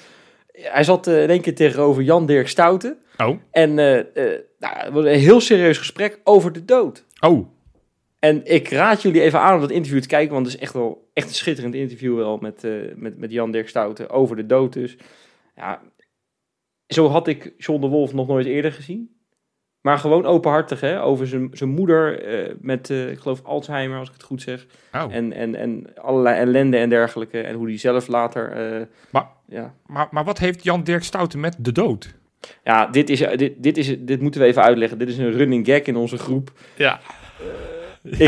Hij zat eh, in één keer tegenover Jan-Dirk Stouten. Oh, En eh, nou, het was een heel serieus gesprek over de dood. oh. En ik raad jullie even aan om dat interview te kijken, want het is echt wel echt een schitterend interview wel met, eh, met, met Jan Dirk Stouten over de dood dus. Ja, zo had ik John de Wolf nog nooit eerder gezien. Maar gewoon openhartig, hè, over zijn, zijn moeder eh, met, eh, ik geloof, Alzheimer, als ik het goed zeg. oh. En, en, en allerlei ellende en dergelijke. En hoe die zelf later... eh, Maar- ja, Maar, maar wat heeft Jan Dirk Stouten met de dood? ja dit, is, dit, dit, is, dit moeten we even uitleggen. Dit is een running gag in onze groep. Ja. Ik,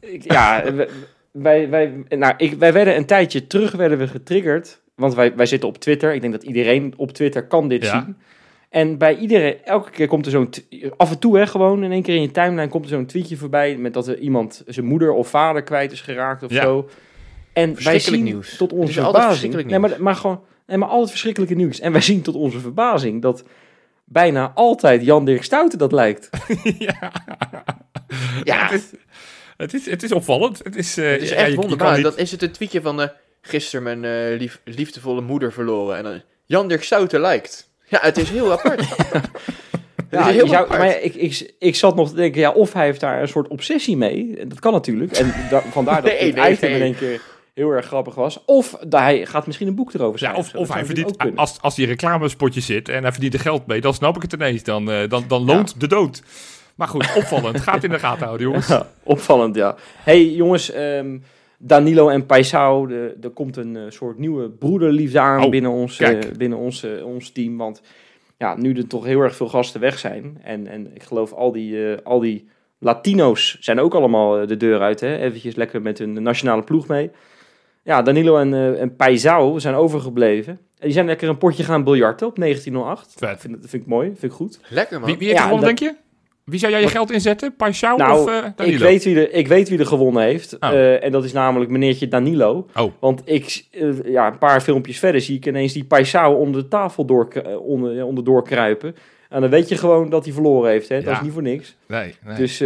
eh, ik- ja, wij, wij, nou, ik, wij werden een tijdje terug werden we getriggerd. Want wij, wij zitten op Twitter. Ik denk dat iedereen op Twitter kan dit Ja. zien. En bij iedereen, elke keer komt er zo'n... Af en toe, hè, gewoon in één keer in je timeline komt er zo'n tweetje voorbij... met dat er iemand zijn moeder of vader kwijt is geraakt of Ja. zo. En wij zien nieuws. tot onze verbazing... Nee, maar, maar gewoon... Nee, maar al het verschrikkelijke nieuws. En wij zien tot onze verbazing dat bijna altijd Jan Dirk Stouten dat lijkt. ja. Ja. Het, is, het, is, het is opvallend. Het is, eh, Het is ja, echt wonderbaar. niet- Dan is het een tweetje van eh gisteren mijn eh, lief, liefdevolle moeder verloren. En dan Jan Dirk Stouten lijkt. Ja, het is heel apart. Ja, heel zou- maar ja, ik, ik, ik zat nog te denken, ja, of hij heeft daar een soort obsessie mee. Dat kan natuurlijk. En da- vandaar dat Nee, het nee, item nee. in één keer heel erg grappig was. Of dat hij gaat misschien een boek erover Ja, schrijven. of, Dat of hij verdient, als, als hij reclamespotje zit en hij verdient er geld mee, dan snap ik het ineens. Dan, dan, dan loont de dood. Maar goed, opvallend. Gaat in de gaten houden, jongens. Ja, opvallend, ja. hey, jongens, ehm, Danilo en Paisao, de- er komt een eh, soort nieuwe broederliefde aan Oh, binnen, ons, eh, binnen ons, eh, ons team. Want ja, nu er toch heel erg veel gasten weg zijn. En, en ik geloof al die, eh, al die Latino's zijn ook allemaal de deur uit. Hè? Eventjes lekker met hun nationale ploeg mee. Ja, Danilo en, eh en Paisao zijn overgebleven. En die zijn lekker een potje gaan biljarten op 1908. Vet. Vind, dat vind ik mooi, vind ik goed. Lekker man. Wie, wie heeft Ja, gewonnen, denk je? Wie zou jij je geld inzetten? Paixão Nou, of eh Danilo? Ik weet, wie er, ik weet wie er gewonnen heeft. Oh. Eh, en dat is namelijk meneertje Danilo. Oh. Want ik, eh, ja, een paar filmpjes verder zie ik ineens die Paisao onder de tafel door, onder, onderdoor kruipen. En dan weet je gewoon dat hij verloren heeft. Hè? Dat Ja. is niet voor niks. Nee, nee. Dus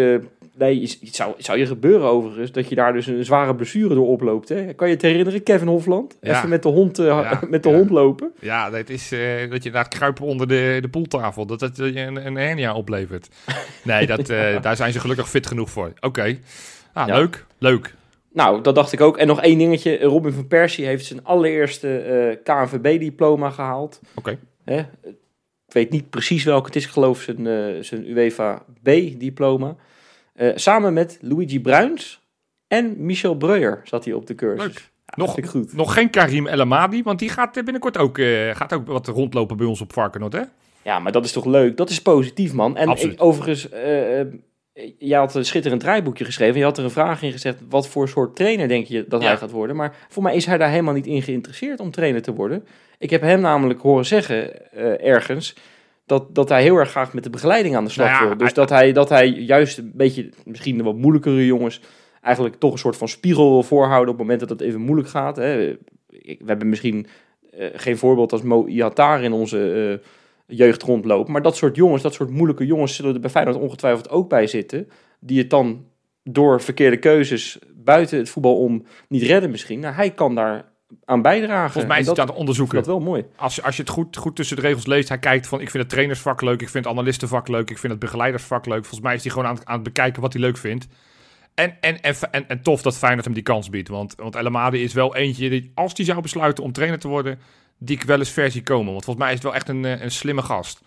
nee, het zou, het zou je gebeuren overigens dat je daar dus een zware blessure door oploopt. Hè? Kan je het herinneren, Kevin Hofland? Ja. Even met de hond, eh, Ja, met de ja. hond lopen. Ja, dat is eh, dat je inderdaad kruipen onder de, de poeltafel. Dat dat je een, een hernia oplevert. Nee, dat, eh, daar zijn ze gelukkig fit genoeg voor. Oké. Ah, Ja. Leuk, leuk. Nou, dat dacht ik ook. En nog één dingetje. Robin van Persie heeft zijn allereerste KNVB-diploma gehaald. Oké. Ik weet niet precies welke het is. Ik geloof zijn, zijn UEFA B-diploma. Eh, samen met Luigi Bruins en Michel Breuer zat hij op de cursus. Leuk. Ja, Nog- goed. Nog geen Karim El Amadi, want die gaat eh, binnenkort ook, eh, gaat ook wat rondlopen bij ons op Varkenoord, hè? Ja, maar dat is toch leuk? Dat is positief, man. En ik, overigens, eh, jij had een schitterend draaiboekje geschreven. Je had er een vraag in gezegd. Wat voor soort trainer denk je dat Ja. hij gaat worden? Maar voor mij is hij daar helemaal niet in geïnteresseerd om trainer te worden. Ik heb hem namelijk horen zeggen ergens... Dat, dat hij heel erg graag met de begeleiding aan de slag Nou ja, wil. Dus dat, hij, dat hij juist een beetje, misschien de wat moeilijkere jongens... eigenlijk toch een soort van spiegel wil voorhouden... op het moment dat het even moeilijk gaat. Hè. We hebben misschien eh, geen voorbeeld als Mo Iatar in onze... eh, jeugd rondlopen. Maar dat soort jongens, dat soort moeilijke jongens, zullen er bij Feyenoord ongetwijfeld ook bij zitten. Die het dan door verkeerde keuzes buiten het voetbal om niet redden misschien. Nou, hij kan daar aan bijdragen. Volgens mij is het dat, aan het onderzoeken. dat wel mooi. Als, je- als je het goed, goed tussen de regels leest, hij kijkt van, ik vind het trainersvak leuk, ik vind het analistenvak leuk, ik vind het begeleidersvak leuk. Volgens mij is hij gewoon aan, het- aan het bekijken wat hij leuk vindt. En, en, en, en, en tof dat Feyenoord hem die kans biedt. Want, want El Amadi is wel eentje, die, als hij zou besluiten om trainer te worden, die ik wel eens ver zie komen. Want volgens mij is het wel echt een, eh, een slimme gast.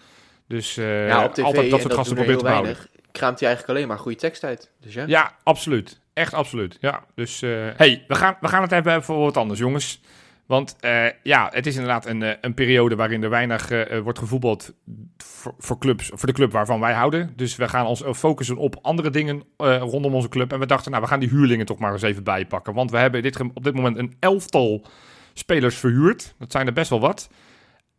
Dus eh, ja, op tv altijd dat soort gasten er proberen te houden. Kraamt hij eigenlijk alleen maar goede tekst uit. Dus ja. Ja, absoluut. Echt absoluut. Ja, dus eh, hey, we gaan, we gaan het even voor wat anders, jongens. Want eh, ja, het is inderdaad een, eh, een periode waarin er weinig wordt gevoetbald voor, clubs, voor de club waarvan wij houden. Dus we gaan ons focussen op andere dingen rondom onze club. En we dachten, nou, we gaan die huurlingen toch maar eens even bijpakken. Want we hebben dit, op dit moment een elftal spelers verhuurd. Dat zijn er best wel wat.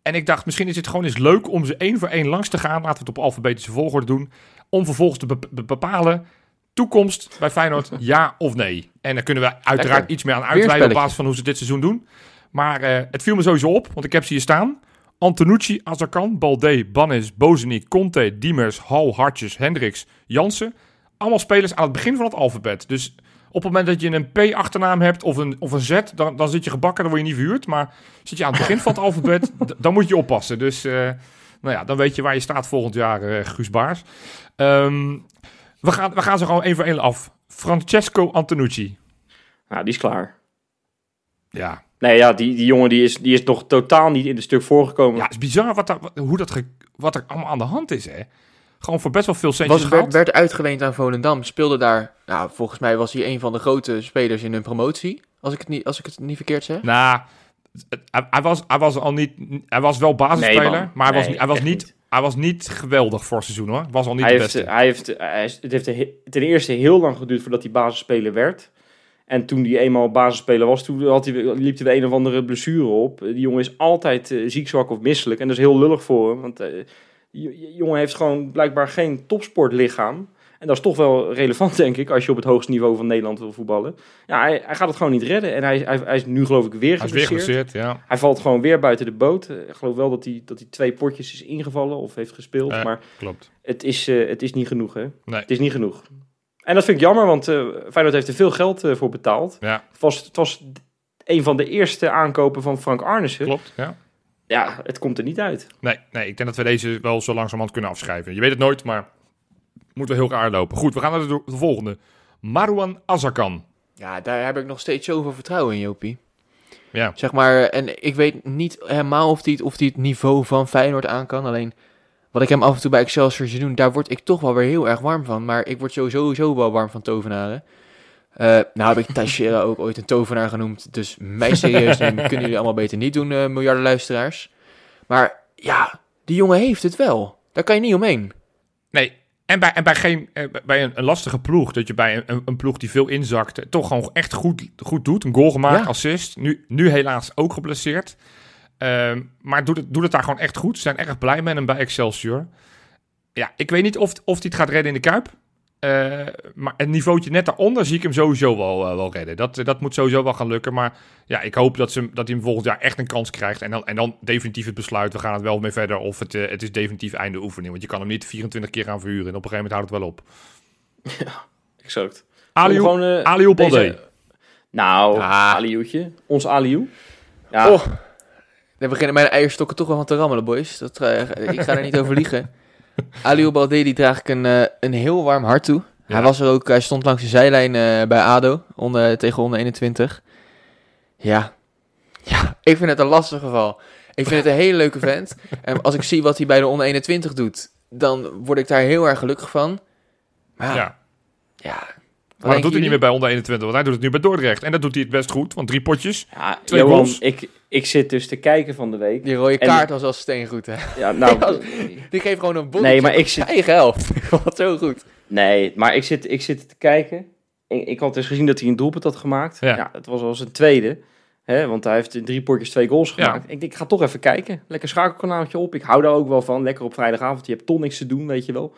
En ik dacht, misschien is het gewoon eens leuk om ze één voor één langs te gaan. Laten we het op alfabetische volgorde doen. Om vervolgens te bep- be- bepalen toekomst bij Feyenoord, ja of nee. En daar kunnen we uiteraard Lekker. iets meer aan uitweiden op basis van hoe ze dit seizoen doen. Maar eh, het viel me sowieso op, want ik heb ze hier staan. Antonucci, Azarkan, Balde, Bannis, Bozeniek, Conte, Diemers, Hal, Hartjes, Hendricks, Jansen. Allemaal spelers aan het begin van het alfabet. Dus op het moment dat je een P achternaam hebt of een, of een Z, dan, dan zit je gebakken, dan word je niet verhuurd. Maar zit je aan het begin van het alfabet, dan moet je oppassen. Dus eh, nou ja, dan weet je waar je staat volgend jaar, eh Guus Baars. Ehm, we, gaan, we gaan ze gewoon één voor één af. Francesco Antonucci. Nou, die is klaar. Ja, Nee, ja, die, die jongen die is, die is nog totaal niet in het stuk voorgekomen. ja het is bizar wat, daar- hoe dat ge- wat er allemaal aan de hand is, hè. Gewoon voor best wel veel centjes Was, werd, gehad. werd uitgeleend aan Volendam. Speelde daar, nou, volgens mij was hij een van de grote spelers in hun promotie. Als ik het niet, als ik het niet verkeerd zeg. Nou, hij, hij was, hij was al niet... Hij was wel basisspeler, Nee, maar hij was, Nee, hij, was niet, niet. hij was niet geweldig voor het seizoen, hoor. Was al niet hij de heeft, beste. hij heeft, hij is- het heeft he- ten eerste heel lang geduurd voordat hij basisspeler werd. En toen hij eenmaal basisspeler was, toen had hij, liep weer een of andere blessure op. Die jongen is altijd eh, ziek, zwak of misselijk. En dat is heel lullig voor hem. Want eh, die die jongen heeft gewoon blijkbaar geen topsportlichaam. En dat is toch wel relevant, denk ik, als je op het hoogste niveau van Nederland wil voetballen. Ja, hij, hij gaat het gewoon niet redden. En hij, hij, hij is nu geloof ik weer Hij is weer geblesseerd. ja. Hij valt gewoon weer buiten de boot. Eh, Ik geloof wel dat hij, dat hij twee potjes is ingevallen of heeft gespeeld. Maar Klopt. het is, eh, het is niet genoeg, hè? Nee. Het is niet genoeg. En dat vind ik jammer, want eh Feyenoord heeft er veel geld voor betaald. Ja, Het was, het was een van de eerste aankopen van Frank Arnissen. klopt. Ja. Ja, het komt er niet uit. Nee, nee, ik denk dat we deze wel zo langzamerhand kunnen afschrijven. Je weet het nooit, maar moet wel heel raar lopen. Goed, we gaan naar de, de volgende. Marwan Azarkan. Ja, daar heb ik nog steeds zoveel vertrouwen in, Jopie. Ja, Zeg maar, en ik weet niet helemaal of hij het, of die het niveau van Feyenoord aan kan. Alleen, wat ik hem af en toe bij Excelsior zie doen, daar word ik toch wel weer heel erg warm van. Maar ik word sowieso, sowieso wel warm van tovenaren. Eh, nou heb ik Teixeira ook ooit een tovenaar genoemd. Dus mij serieus nemen kunnen jullie allemaal beter niet doen, eh, miljarden luisteraars. Maar ja, die jongen heeft het wel. Daar kan je niet omheen. nee. En bij, en bij, geen, eh, bij een, een lastige ploeg, dat je bij een, een ploeg die veel inzakt, eh, toch gewoon echt goed, goed doet. Een goal gemaakt, Ja. assist. Nu, nu helaas ook geblesseerd. Ehm, maar doet het, doet het daar gewoon echt goed. Ze zijn erg blij met hem bij Excelsior. Ja, ik weet niet of, of hij het gaat redden in de Kuip. Eh, maar een niveautje net daaronder zie ik hem sowieso wel, eh, wel redden. Dat, dat moet sowieso wel gaan lukken. Maar ja, ik hoop dat, ze, dat hij hem volgend jaar echt een kans krijgt. En dan, en dan definitief het besluit, we gaan het wel mee verder. Of het, eh, het is definitief einde oefening. Want je kan hem niet 24 keer gaan verhuren. En op een gegeven moment houdt het wel op. Exact. Aliou, eh, deze- Baldé. Nou, Ah. Aliou'tje. Ons Aliou. Ja, Oh, dan beginnen mijn eierstokken toch wel van te rammelen, boys. Dat, eh, ik ga er niet over liegen. Aliou Balde, die draag ik een, eh, een heel warm hart toe. Ja. Hij was er ook, hij stond langs de zijlijn eh, bij ADO onder, tegen onder 21. Ja. ja, ik vind het een lastig geval. Ik vind het een hele leuke vent. En als ik zie wat hij bij de onder 21 doet, dan word ik daar heel erg gelukkig van. Maar ja, Ja. Maar dat doet hij niet meer bij onder 21, want hij doet het nu bij Dordrecht. En dat doet hij het best goed, want drie potjes. ja Twee Johan, goals. ik, ik zit dus te kijken van de week. Die rode En- kaart was al steengoed, hè. Ja, nou, Die geeft gewoon een boel. Nee, maar ik zit- eigen helft. Het zo goed. nee, maar ik zit, ik zit te kijken. Ik, ik had dus gezien dat hij een doelpunt had gemaakt. Ja. Ja, het was al zijn tweede. Hè, want hij heeft in drie potjes twee goals Ja. gemaakt. Ik denk, ik ga toch even kijken. Lekker schakelkanaaltje op. Ik hou daar ook wel van. Lekker op vrijdagavond. Je hebt toch niks te doen, weet je wel.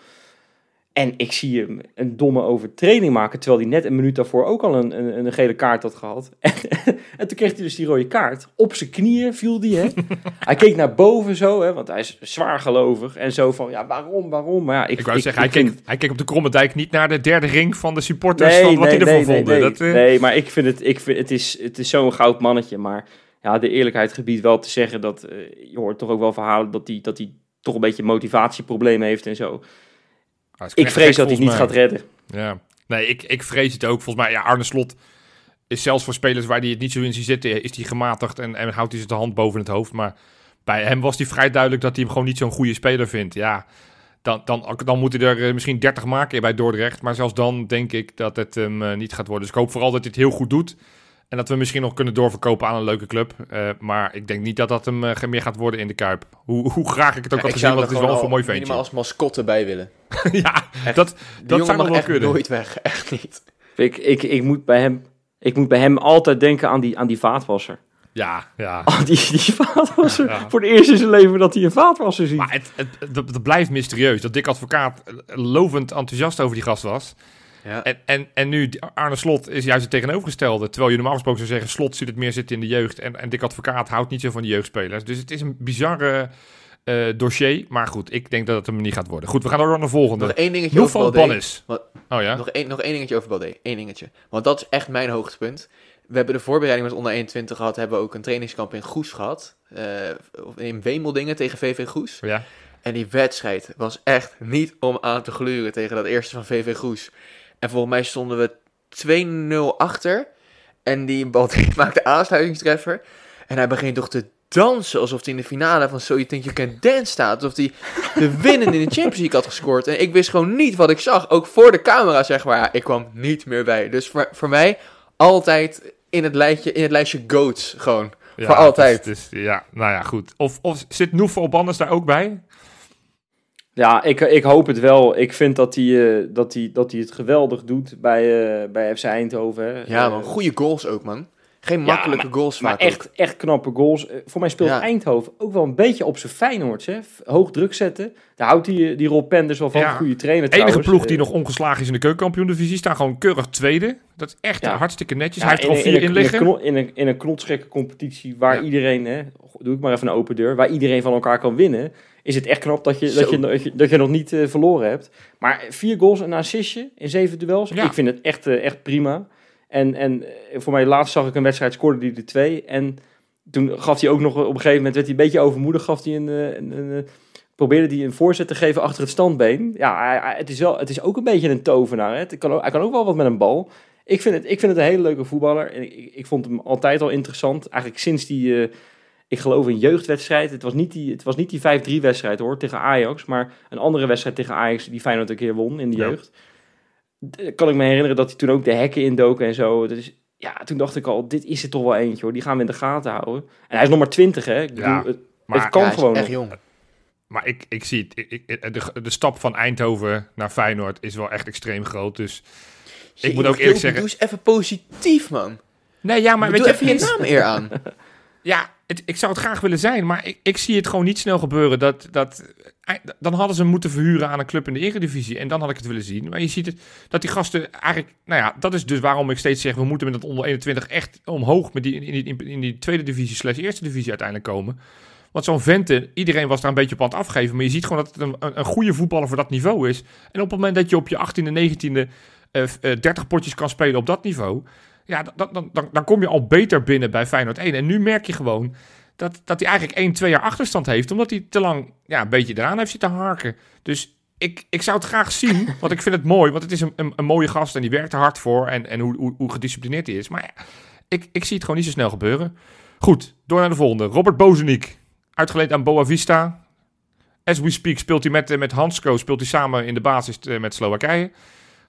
En ik zie hem een domme overtreding maken. Terwijl hij net een minuut daarvoor ook al een, een, een gele kaart had gehad. En, en toen kreeg hij dus die rode kaart. Op zijn knieën viel die, hè. hij keek naar boven zo, hè. Want hij is zwaar gelovig. En zo van, ja, waarom, waarom? Maar ja, ik, Ik wou zeggen, ik hij, keek, hij keek op de Kromme Dijk niet naar de derde ring van de supporters Nee, van wat nee, hij ervan nee, vonden. Nee, dat, eh, nee, maar ik vind het, ik vind, het is, het is zo'n goud mannetje. Maar ja, de eerlijkheid gebied wel te zeggen dat eh, je hoort toch ook wel verhalen dat hij, dat hij toch een beetje motivatieproblemen heeft en zo. Ik vrees dat hij het niet gaat redden. Ja. Nee, ik, ik vrees het ook. Volgens mij, ja, Arne Slot is zelfs voor spelers waar hij het niet zo in ziet zitten, is hij gematigd en, en houdt hij zijn hand boven het hoofd. Maar bij hem was hij vrij duidelijk dat hij hem gewoon niet zo'n goede speler vindt. Ja, dan, dan, dan moet hij er eh, misschien 30 maken bij Dordrecht. Maar zelfs dan denk ik dat het hem eh, niet gaat worden. Dus ik hoop vooral dat hij het heel goed doet. En dat we misschien nog kunnen doorverkopen aan een leuke club. Eh, maar ik denk niet dat dat hem eh, meer gaat worden in de Kuip. Hoe, hoe graag ik het ook Ja, had ik gezien, want het is wel een mooi ventje. minimaal als mascotte bij willen. ja, Echt. dat, Die dat jongen zou nog wel echt kunnen. nooit weg. Echt niet. Ik, ik, ik, moet bij hem, ik moet bij hem altijd denken aan die, aan die vaatwasser. Ja, ja. Aan die, die vaatwasser. Ja. Voor het eerst in zijn leven dat hij een vaatwasser ziet. Maar het, het, het, het blijft mysterieus dat Dick Advocaat eh, lovend enthousiast over die gast was. Ja. En, en, en nu Arne Slot is juist het tegenovergestelde. Terwijl je normaal gesproken zou zeggen, Slot ziet het meer zitten in de jeugd. En, en Dick Advocaat houdt niet zo van de jeugdspelers. Dus het is een bizarre eh, dossier. Maar goed, ik denk dat het hem niet gaat worden. Goed, we gaan door naar de Nog volgende. één dingetje over Balde. Wat- Oh ja? Nog, één, nog één dingetje over Balde. Eén dingetje. Want dat is echt mijn hoogtepunt. We hebben de voorbereiding met onder 21 gehad. Hebben we ook een trainingskamp in Goes gehad. eh, in Wemeldingen tegen VV Goes. Ja. En die wedstrijd was echt niet om aan te gluren tegen dat eerste van VV Goes. En volgens mij stonden we 2-0 achter. En die Balde maakt de aansluitingstreffer. En hij begint toch te dansen alsof hij in de finale van So You Think You Can Dance staat. Alsof hij de winnen in de Champions League had gescoord. En ik wist gewoon niet wat ik zag. Ook voor de camera, zeg maar. Ja, ik kwam niet meer bij. Dus voor, voor mij altijd in het, lijstje, in het lijstje GOATs gewoon. Ja, Voor altijd. het is- het is- ja, nou ja, goed. Of, of zit Noufal Bannis daar ook bij? Ja, ik, ik hoop het wel. Ik vind dat hij, eh, dat hij, dat hij het geweldig doet bij, eh, bij FC Eindhoven. hè. Ja, Eh, man. Goede goals ook, man. Geen Ja, makkelijke maar- goals Maar vaak echt, echt knappe goals. Eh, Voor mij speelt Ja. Eindhoven ook wel een beetje op zijn Feyenoords. Hè? Hoog druk zetten. Daar houdt die, die Rob Penders wel van. Ja. Goede trainer De enige trouwens. ploeg die Eh, nog ongeslagen is in de keukenkampioen-divisie staan gewoon keurig tweede. Dat is echt Ja. hartstikke netjes. ja, Hij heeft er al in- vier in, in een- liggen. In een, in, een, in een knotsgekke competitie waar Ja. iedereen, hè, doe ik maar even een open deur, waar iedereen van elkaar kan winnen, is het echt knap dat je, dat je, dat je, dat je nog niet eh, verloren hebt. Maar vier goals en een assistje in zeven duels, Ja. ik vind het echt, eh, echt prima. En, en eh, voor mij laatst zag ik een wedstrijd, scoorde hij de twee. En toen gaf hij ook nog, op een gegeven moment werd hij een beetje overmoedig, gaf hij een, een, een, probeerde hij een voorzet te geven achter het standbeen. Ja, het, is wel, het is ook een beetje een tovenaar. Hè? Het kan ook, hij kan ook wel wat met een bal. Ik vind het, ik vind het een hele leuke voetballer. En ik, ik vond hem altijd al interessant. Eigenlijk sinds die, ik geloof een jeugdwedstrijd. Het was niet die, het was niet die 5-3 wedstrijd hoor, tegen Ajax. Maar een andere wedstrijd tegen Ajax die Feyenoord een keer won in de Ja. jeugd. D- Kan ik me herinneren dat hij toen ook de hekken indoken en zo. Dat is, ja, toen dacht ik al, dit is er toch wel eentje hoor. Die gaan we in de gaten houden. En hij is nog maar 20 hè. Ik Ja, bedoel, het, Maar, het kan Ja, hij is gewoon echt nog. jong. maar ik, ik zie het. Ik, ik- de, de stap van Eindhoven naar Feyenoord is wel echt extreem groot. Dus Ik moet ook eerlijk zeggen- Doe eens even positief, man. Nee, ja, maar doe weet je, even je naam eer aan. Ja, ik zou het graag willen zijn, maar ik, ik zie het gewoon niet snel gebeuren. Dat, dat, eh, dan hadden ze hem moeten verhuren aan een club in de Eredivisie. En dan had ik het willen zien. Maar je ziet het, dat die gasten eigenlijk... Nou ja, dat is dus waarom ik steeds zeg... we moeten met dat onder 21 echt omhoog... Met die, in, die, in, in tweede divisie slash eerste divisie uiteindelijk komen. Want zo'n Vente, iedereen was daar een beetje op aan het afgeven. Maar je ziet gewoon dat het een, een, goede voetballer voor dat niveau is. En op het moment dat je op je 18e, 19e... eh, f- eh, 30 potjes kan spelen op dat niveau... Ja, dan, dan, dan, dan kom je al beter binnen bij Feyenoord 1. En nu merk je gewoon dat, dat hij eigenlijk 1, 2 jaar achterstand heeft. Omdat hij te lang ja, een beetje eraan heeft zitten harken. Dus ik, ik zou het graag zien. Want ik vind het mooi. Want het is een, een, een mooie gast. En die werkt er hard voor. En, en hoe, hoe, hoe gedisciplineerd hij is. Maar ja, ik, ik zie het gewoon niet zo snel gebeuren. Goed, door naar de volgende. Robert Bozeniek. Uitgeleend aan Boa Vista. As we speak speelt hij met, eh, met Hansko. Speelt hij samen in de basis eh, met Slowakije.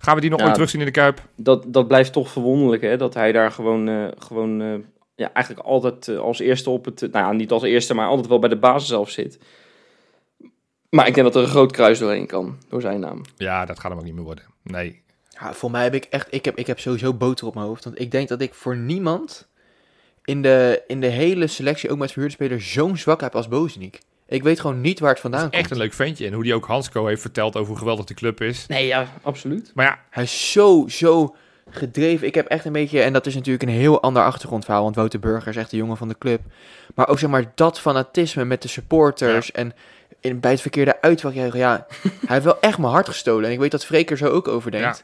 Gaan we die nog Ja. ooit terugzien in de Kuip? dat, dat blijft toch verwonderlijk, hè? Dat hij daar gewoon, eh, gewoon eh, ja, eigenlijk altijd eh, als eerste op het... nou ja, niet als eerste, maar altijd wel bij de basis zelf zit. Maar ik denk dat er een groot kruis doorheen kan, door zijn naam. Ja, dat gaat hem ook niet meer worden. Nee. Ja, voor mij heb ik echt, ik heb, ik heb sowieso boter op mijn hoofd. Want ik denk dat ik voor niemand in de, in de hele selectie, ook met verhuurde spelers, zo'n zwak heb als Bozeniek. Ik weet gewoon niet waar het vandaan is echt een komt. leuk ventje. En hoe die ook Hansko heeft verteld over hoe geweldig de club is. Nee, ja, absoluut. Maar ja, Hij is zo, zo gedreven. Ik heb echt een beetje, en dat is natuurlijk een heel ander achtergrondverhaal, want Wouter Burger is echt de jongen van de club. Maar ook zeg maar dat fanatisme met de supporters en in, bij het verkeerde uitwagjuichen. Ja, hij heeft wel echt mijn hart gestolen. En ik weet dat Freek er zo ook over denkt.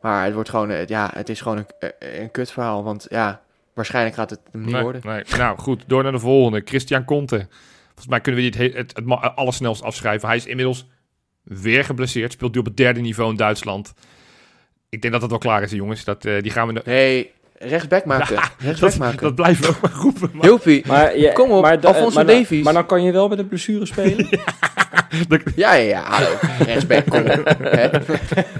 Maar het wordt gewoon, eh, ja, het is gewoon een, eh, een kutverhaal. Want ja, waarschijnlijk gaat het hem niet nee, worden. nee. Nou goed, door naar de volgende. Christian Conte. Volgens mij kunnen we die het, he- het, het, allersnelst afschrijven. Hij is inmiddels weer geblesseerd. Speelt nu op het derde niveau in Duitsland. Ik denk dat het wel klaar is, jongens. Dat, eh, die gaan we... no- Nee, rechtsback maken. rechtsback dat, maken. dat blijven we ook maar roepen. Maar. Maar, ja, Kom op, maar, Alfonso maar, dan- Davies. maar dan kan je wel met een blessure spelen. Ja, ja, ja, hallo. Rechtsback, kom op. Hè?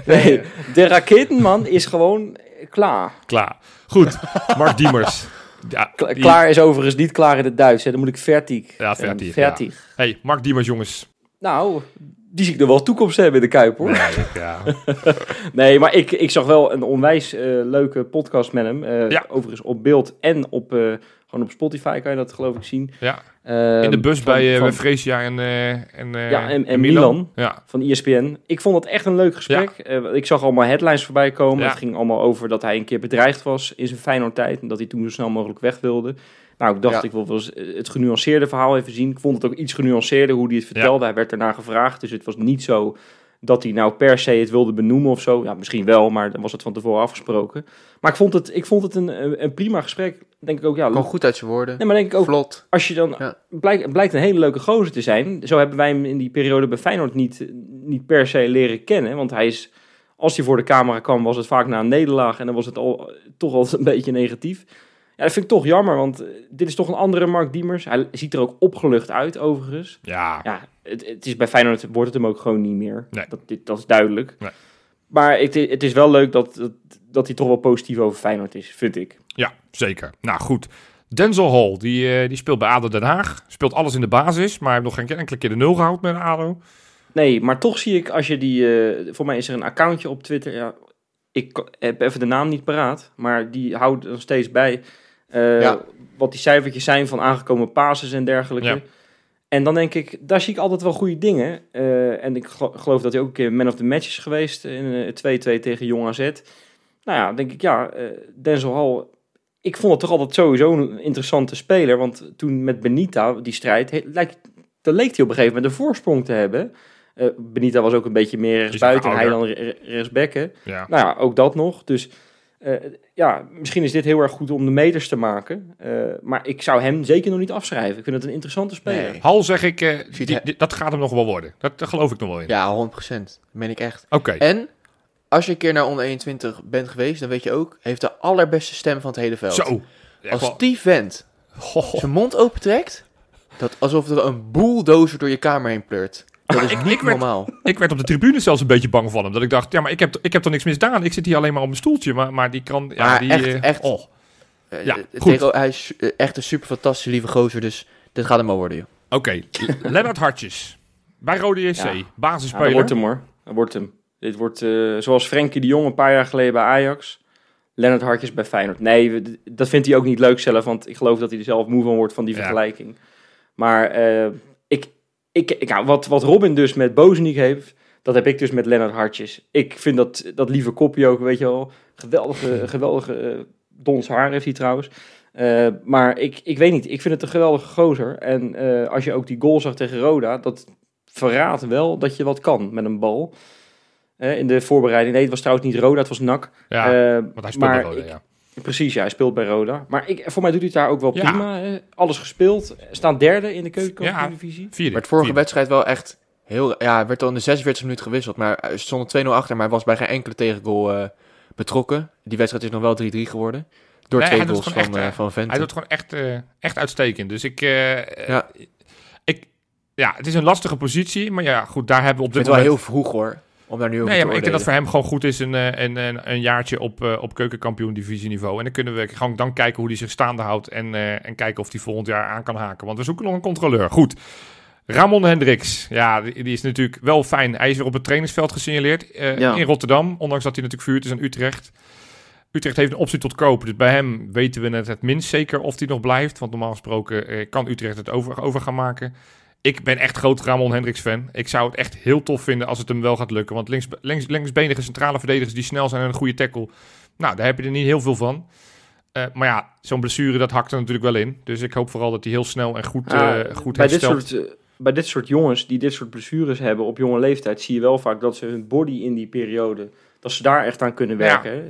nee, de raketenman is gewoon klaar. klaar. Goed, Mark Diemers. Ja, die- Klaar is overigens niet klaar in het Duits. Hè. Dan moet ik vertig. Ja, vertig, Vertig. Hey, Mark Diemers, jongens. Nou, die zie ik er wel toekomst hebben in de Kuip, hoor. Nee, ja. Nee, maar ik, ik zag wel een onwijs eh, leuke podcast met hem. Eh, Ja. Overigens op beeld en op, eh, gewoon op Spotify kan je dat geloof ik zien. ja. Ehm, In de bus van- bij, eh van, bij en, eh en, eh, Ja, en- en Milan. Ja, van ESPN. Ik vond het echt een leuk gesprek. Eh, ik zag allemaal headlines voorbij komen. Het ging allemaal over dat hij een keer bedreigd was in zijn Feyenoord-tijd. En dat hij toen zo snel mogelijk weg wilde. Nou, ik dacht, ik wil wel eens eh, het genuanceerde verhaal even zien. Ik vond het ook iets genuanceerder hoe hij het vertelde. Hij werd ernaar gevraagd. Dus het was niet zo dat hij nou per se het wilde benoemen of zo. Ja, misschien wel, maar dan was het van tevoren afgesproken. Maar ik vond het, ik vond het een, een, prima gesprek. Denk ik ook, ja, Kwam goed uit zijn woorden. Nee, maar denk ik ook, Vlot. als je dan Ja. blijkt, het blijkt een hele leuke gozer te zijn. Zo hebben wij hem in die periode bij Feyenoord niet, niet per se leren kennen. Want hij is, als hij voor de camera kwam, was het vaak na een nederlaag. En dan was het al, toch altijd een beetje negatief. Ja, dat vind ik toch jammer, want dit is toch een andere Mark Diemers. Hij ziet er ook opgelucht uit, overigens. ja. Ja, het, het is bij Feyenoord wordt het hem ook gewoon niet meer. Nee. Dat, dit, dat is duidelijk. Nee. Maar het, het is wel leuk dat, dat, dat hij toch wel positief over Feyenoord is, vind ik. Ja, zeker. Nou goed. Denzel Hall, die, eh, die speelt bij ADO Den Haag. Speelt alles in de basis, maar hij heeft nog geen enkele keer de nul gehaald met ADO. Nee, maar toch zie ik als je die... eh, voor mij is er een accountje op Twitter. Ja, ik heb even de naam niet paraat. Maar die houdt er nog steeds bij Eh, Ja. Wat die cijfertjes zijn van aangekomen passes en dergelijke. Ja. En dan denk ik, daar zie ik altijd wel goede dingen. Eh, en ik gelo- geloof dat hij ook een keer man of the match is geweest in eh, 2-2 tegen Jong AZ. Nou ja, denk ik, ja, eh, Denzel Hall... Ik vond het toch altijd sowieso een interessante speler. Want toen met Benita, die strijd, he- lijkt, dan leek hij op een gegeven moment een voorsprong te hebben. Eh, Benita was ook een beetje meer rechts Is buiten ook en hij dan rechtsbekken. Ja. Nou ja, ook dat nog. Dus eh, ja, misschien is dit heel erg goed om de meters te maken. Eh, maar ik zou hem zeker nog niet afschrijven. Ik vind het een interessante speler. Nee. Hal zeg ik, eh, die- die- dat gaat hem nog wel worden. Dat, geloof ik nog wel in. Ja, 100%. Dat meen ik echt. Oké. En als je een keer naar onder 21 bent geweest, dan weet je ook, hij heeft de allerbeste stem van het hele veld. Zo. Als wel- die vent Goh. zijn mond opentrekt, dat alsof er een bulldozer door je kamer heen pleurt. Dat is ik- niet ik werd- normaal. Ik werd op de tribune zelfs een beetje bang van hem. Dat ik dacht, ja, maar ik heb, ik heb toch niks misdaan. Ik zit hier alleen maar op mijn stoeltje. Maar, maar die kan... Ja, Maar die, echt, eh, echt. Oh. Eh, Ja, eh, goed. tegen- hij is echt een super fantastische lieve gozer, dus dit gaat hem wel worden, joh. Oké, Lennart Hartjes. Bij Rode JC. Ja. Ja, Basisspeler. dat wordt hem hoor. Dat wordt hem. Dit wordt eh, zoals Frenkie de Jong een paar jaar geleden bij Ajax. Lennart Hartjes bij Feyenoord. Nee, we- dat vindt hij ook niet leuk zelf. Want ik geloof dat hij er zelf moe van wordt van die Ja. vergelijking. Maar eh, ik, ik, ik, ja, wat, wat Robin dus met Bozeniek heeft... Dat heb ik dus met Lennart Hartjes. Ik vind dat, dat lieve kopje ook, weet je wel. Geweldige, geweldige eh, dons haar heeft hij trouwens. Eh, maar ik, ik weet niet, ik vind het een geweldige gozer. En eh, als je ook die goal zag tegen Roda, dat verraadt wel dat je wat kan met een bal. In de voorbereiding, nee, het was trouwens niet Roda, het was NAC. Ja, want hij speelt bij maar Rode, ik- ja. Precies, ja, hij speelt bij Roda. Maar ik, voor mij doet hij het daar ook wel Ja. prima. Hè. Alles gespeeld, staan derde in de keukenkampioen-divisie. Vierde. Maar het vorige Vierde. wedstrijd wel echt heel... Ja, hij werd al in de 46 minuut gewisseld, maar hij stond 2-0 achter, maar hij was bij geen enkele tegengoal eh, betrokken. Die wedstrijd is nog wel 3-3 geworden. Door Nee, twee goals van, echt, eh, van Vente. Hij doet gewoon echt, eh, echt uitstekend. Dus ik, eh, Ja. ik... Ja, het is een lastige positie. Maar ja, goed, daar hebben we op dit vind het wel moment... heel vroeg hoor, om daar nu over Nee, te maar ik denk dat voor hem gewoon goed is een, eh, een, een, een jaartje op, eh, op keukenkampioen divisieniveau. En dan kunnen we gewoon dan kijken hoe hij zich staande houdt. En, eh, en kijken of hij volgend jaar aan kan haken. Want we zoeken nog een controleur. Goed. Ramon Hendricks. Ja, die, die is natuurlijk wel fijn. Hij is weer op het trainingsveld gesignaleerd Ja. in Rotterdam. Ondanks dat hij natuurlijk vuurd is aan Utrecht. Utrecht heeft een optie tot kopen. Dus bij hem weten we het het minst zeker of hij nog blijft. Want normaal gesproken kan Utrecht het over, over gaan maken. Ik ben echt groot Ramon Hendricks fan. Ik zou het echt heel tof vinden als het hem wel gaat lukken. Want links, links, linksbenige centrale verdedigers die snel zijn en een goede tackle. Nou, daar heb je er niet heel veel van. Eh, maar ja, zo'n blessure dat hakt er natuurlijk wel in. Dus ik hoop vooral dat hij heel snel en goed, Ja, eh, goed bij, dit herstelt. soort, eh, bij dit soort jongens die dit soort blessures hebben op jonge leeftijd, zie je wel vaak dat ze hun body in die periode, dat ze daar echt aan kunnen werken.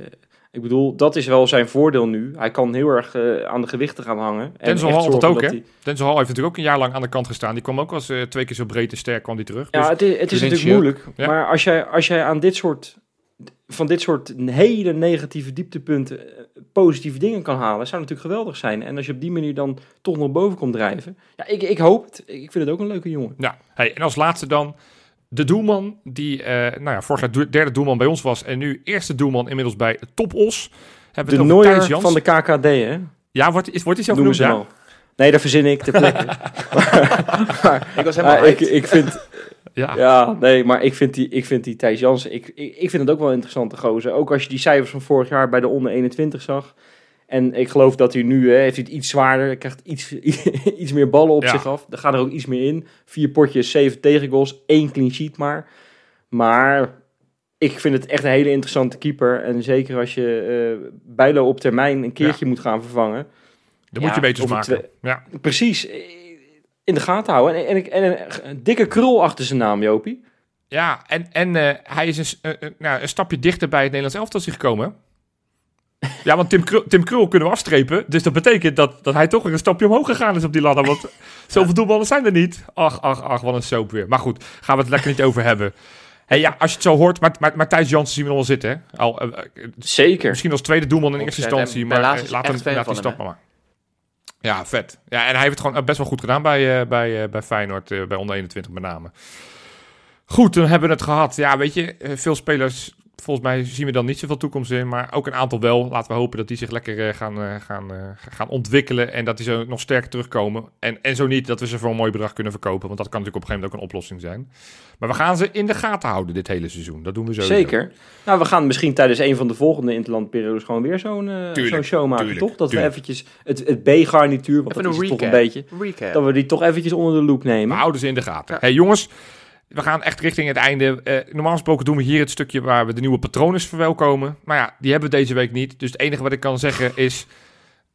Ik bedoel, dat is wel zijn voordeel nu. Hij kan heel erg eh, aan de gewichten gaan hangen. En Denzel Hall dat ook, hè? hij- Denzel Hall heeft natuurlijk ook een jaar lang aan de kant gestaan. Die kwam ook als eh, twee keer zo breed en sterk kwam die terug. Ja, Dus- het is, het is Vinci natuurlijk moeilijk. Ja. Maar als jij, als jij aan dit soort, van dit soort hele negatieve dieptepunten eh, positieve dingen kan halen, zou natuurlijk geweldig zijn. En als je op die manier dan toch nog boven komt drijven. Ja, ik, ik hoop het. Ik vind het ook een leuke jongen. Ja, hey, en als laatste dan de doelman die eh, nou ja, vorig jaar do- derde doelman bij ons was en nu eerste doelman inmiddels bij Top Os. Hebben De Nooier van de KKD, hè? Ja, wordt, is, wordt hij zo Noemen genoemd? ze Ja? hem al. Nee, dat verzin ik ter plekke. Ik was helemaal Maar ik, ik vind, Ja. ja, nee, maar ik vind die, ik vind die Thijs Jansen, ik, ik, ik vind het ook wel een interessante gozer. Ook als je die cijfers van vorig jaar bij de onder 21 zag. En ik geloof dat hij nu, hè, heeft hij het iets zwaarder, krijgt iets, iets meer ballen op Ja. zich af. Er gaat er ook iets meer in. Vier potjes, zeven tegengoals, één clean sheet maar. Maar ik vind het echt een hele interessante keeper. En zeker als je eh Bijlo op termijn een keertje moet gaan vervangen. Dan Ja, moet je beters maken. Ja. Precies, in de gaten houden. En, en, en, een, een dikke krul achter zijn naam, Jopie. Ja, en, en eh, hij is een, nou, een stapje dichter bij het Nederlands elftal gekomen. Ja, want Tim Krul, Tim Krul kunnen we afstrepen. Dus dat betekent dat, dat hij toch weer een stapje omhoog gegaan is op die ladder. Want zoveel doelballen zijn er niet. Ach, ach, ach, wat een soap weer. Maar goed, gaan we het lekker niet over hebben. Hey, ja, als je het zo hoort, maar, maar, maar Thijs Jansen zien we nog wel zitten. Hè? Al, eh, eh, Zeker. misschien als tweede doelman in eerste instantie. Maar laatst eh, laat hem, laat die maar. Ja, vet. Ja, en hij heeft het gewoon best wel goed gedaan bij, eh, bij, bij Feyenoord, bij onder 21 met name. Goed, dan hebben we het gehad. Ja, weet je, veel spelers volgens mij zien we dan niet zoveel toekomst in. Maar ook een aantal wel. Laten we hopen dat die zich lekker eh, gaan, eh, gaan, eh, gaan ontwikkelen. En dat die zo nog sterker terugkomen. En, en zo niet dat we ze voor een mooi bedrag kunnen verkopen. Want dat kan natuurlijk op een gegeven moment ook een oplossing zijn. Maar we gaan ze in de gaten houden dit hele seizoen. Dat doen we zo. Zeker. Nou, we gaan misschien tijdens een van de volgende interlandperiodes gewoon weer zo'n zo'n show maken, tuurlijk, toch? Dat tuurlijk. we eventjes het, het B-garnituur, want Even dat een is het toch recap. een beetje, Recap. dat we die toch eventjes onder de loep We nemen. houden ze in de gaten. Ja. Hey jongens, we gaan echt richting het einde. Eh, normaal gesproken doen we hier het stukje waar we de nieuwe patronen verwelkomen. Maar ja, die hebben we deze week niet. Dus het enige wat ik kan zeggen is...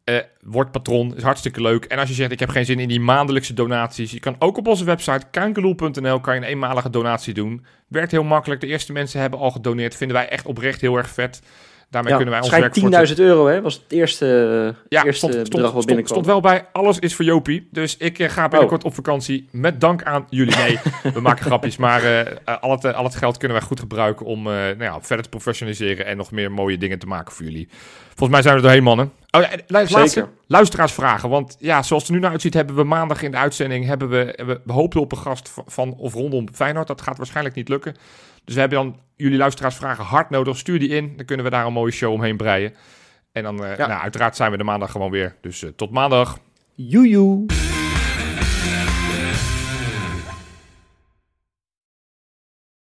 eh word patron, is hartstikke leuk. En als je zegt, ik heb geen zin in die maandelijkse donaties... je kan ook op onze website kankeloel.nl kan je een eenmalige donatie doen. Werkt heel makkelijk. De eerste mensen hebben al gedoneerd. Vinden wij echt oprecht heel erg vet. Daarmee Ja, kunnen wij ons werk schijnt voortzetten. 10.000 euro, hè? Was het eerste, Ja, eerste stond, stond, bedrag wat stond, binnenkwam. stond wel bij. Alles is voor Jopie. Dus ik eh, ga binnenkort op vakantie. Met dank aan jullie. Nee, we maken grapjes. Maar eh, eh, al, het, eh, al het geld kunnen wij goed gebruiken om eh, nou ja, verder te professionaliseren. En nog meer mooie dingen te maken voor jullie. Volgens mij zijn we er doorheen, mannen. Oh, laatste, luisteraarsvragen. Want ja, zoals het er nu naar uitziet, hebben we maandag in de uitzending. Hebben we, we, we hoopten op een gast van, van of rondom Feyenoord. Dat gaat waarschijnlijk niet lukken. Dus we hebben dan jullie luisteraarsvragen hard nodig. Stuur die in. Dan kunnen we daar een mooie show omheen breien. En dan, eh, Ja. nou, uiteraard zijn we de maandag gewoon weer. Dus eh, tot maandag. Joejoe.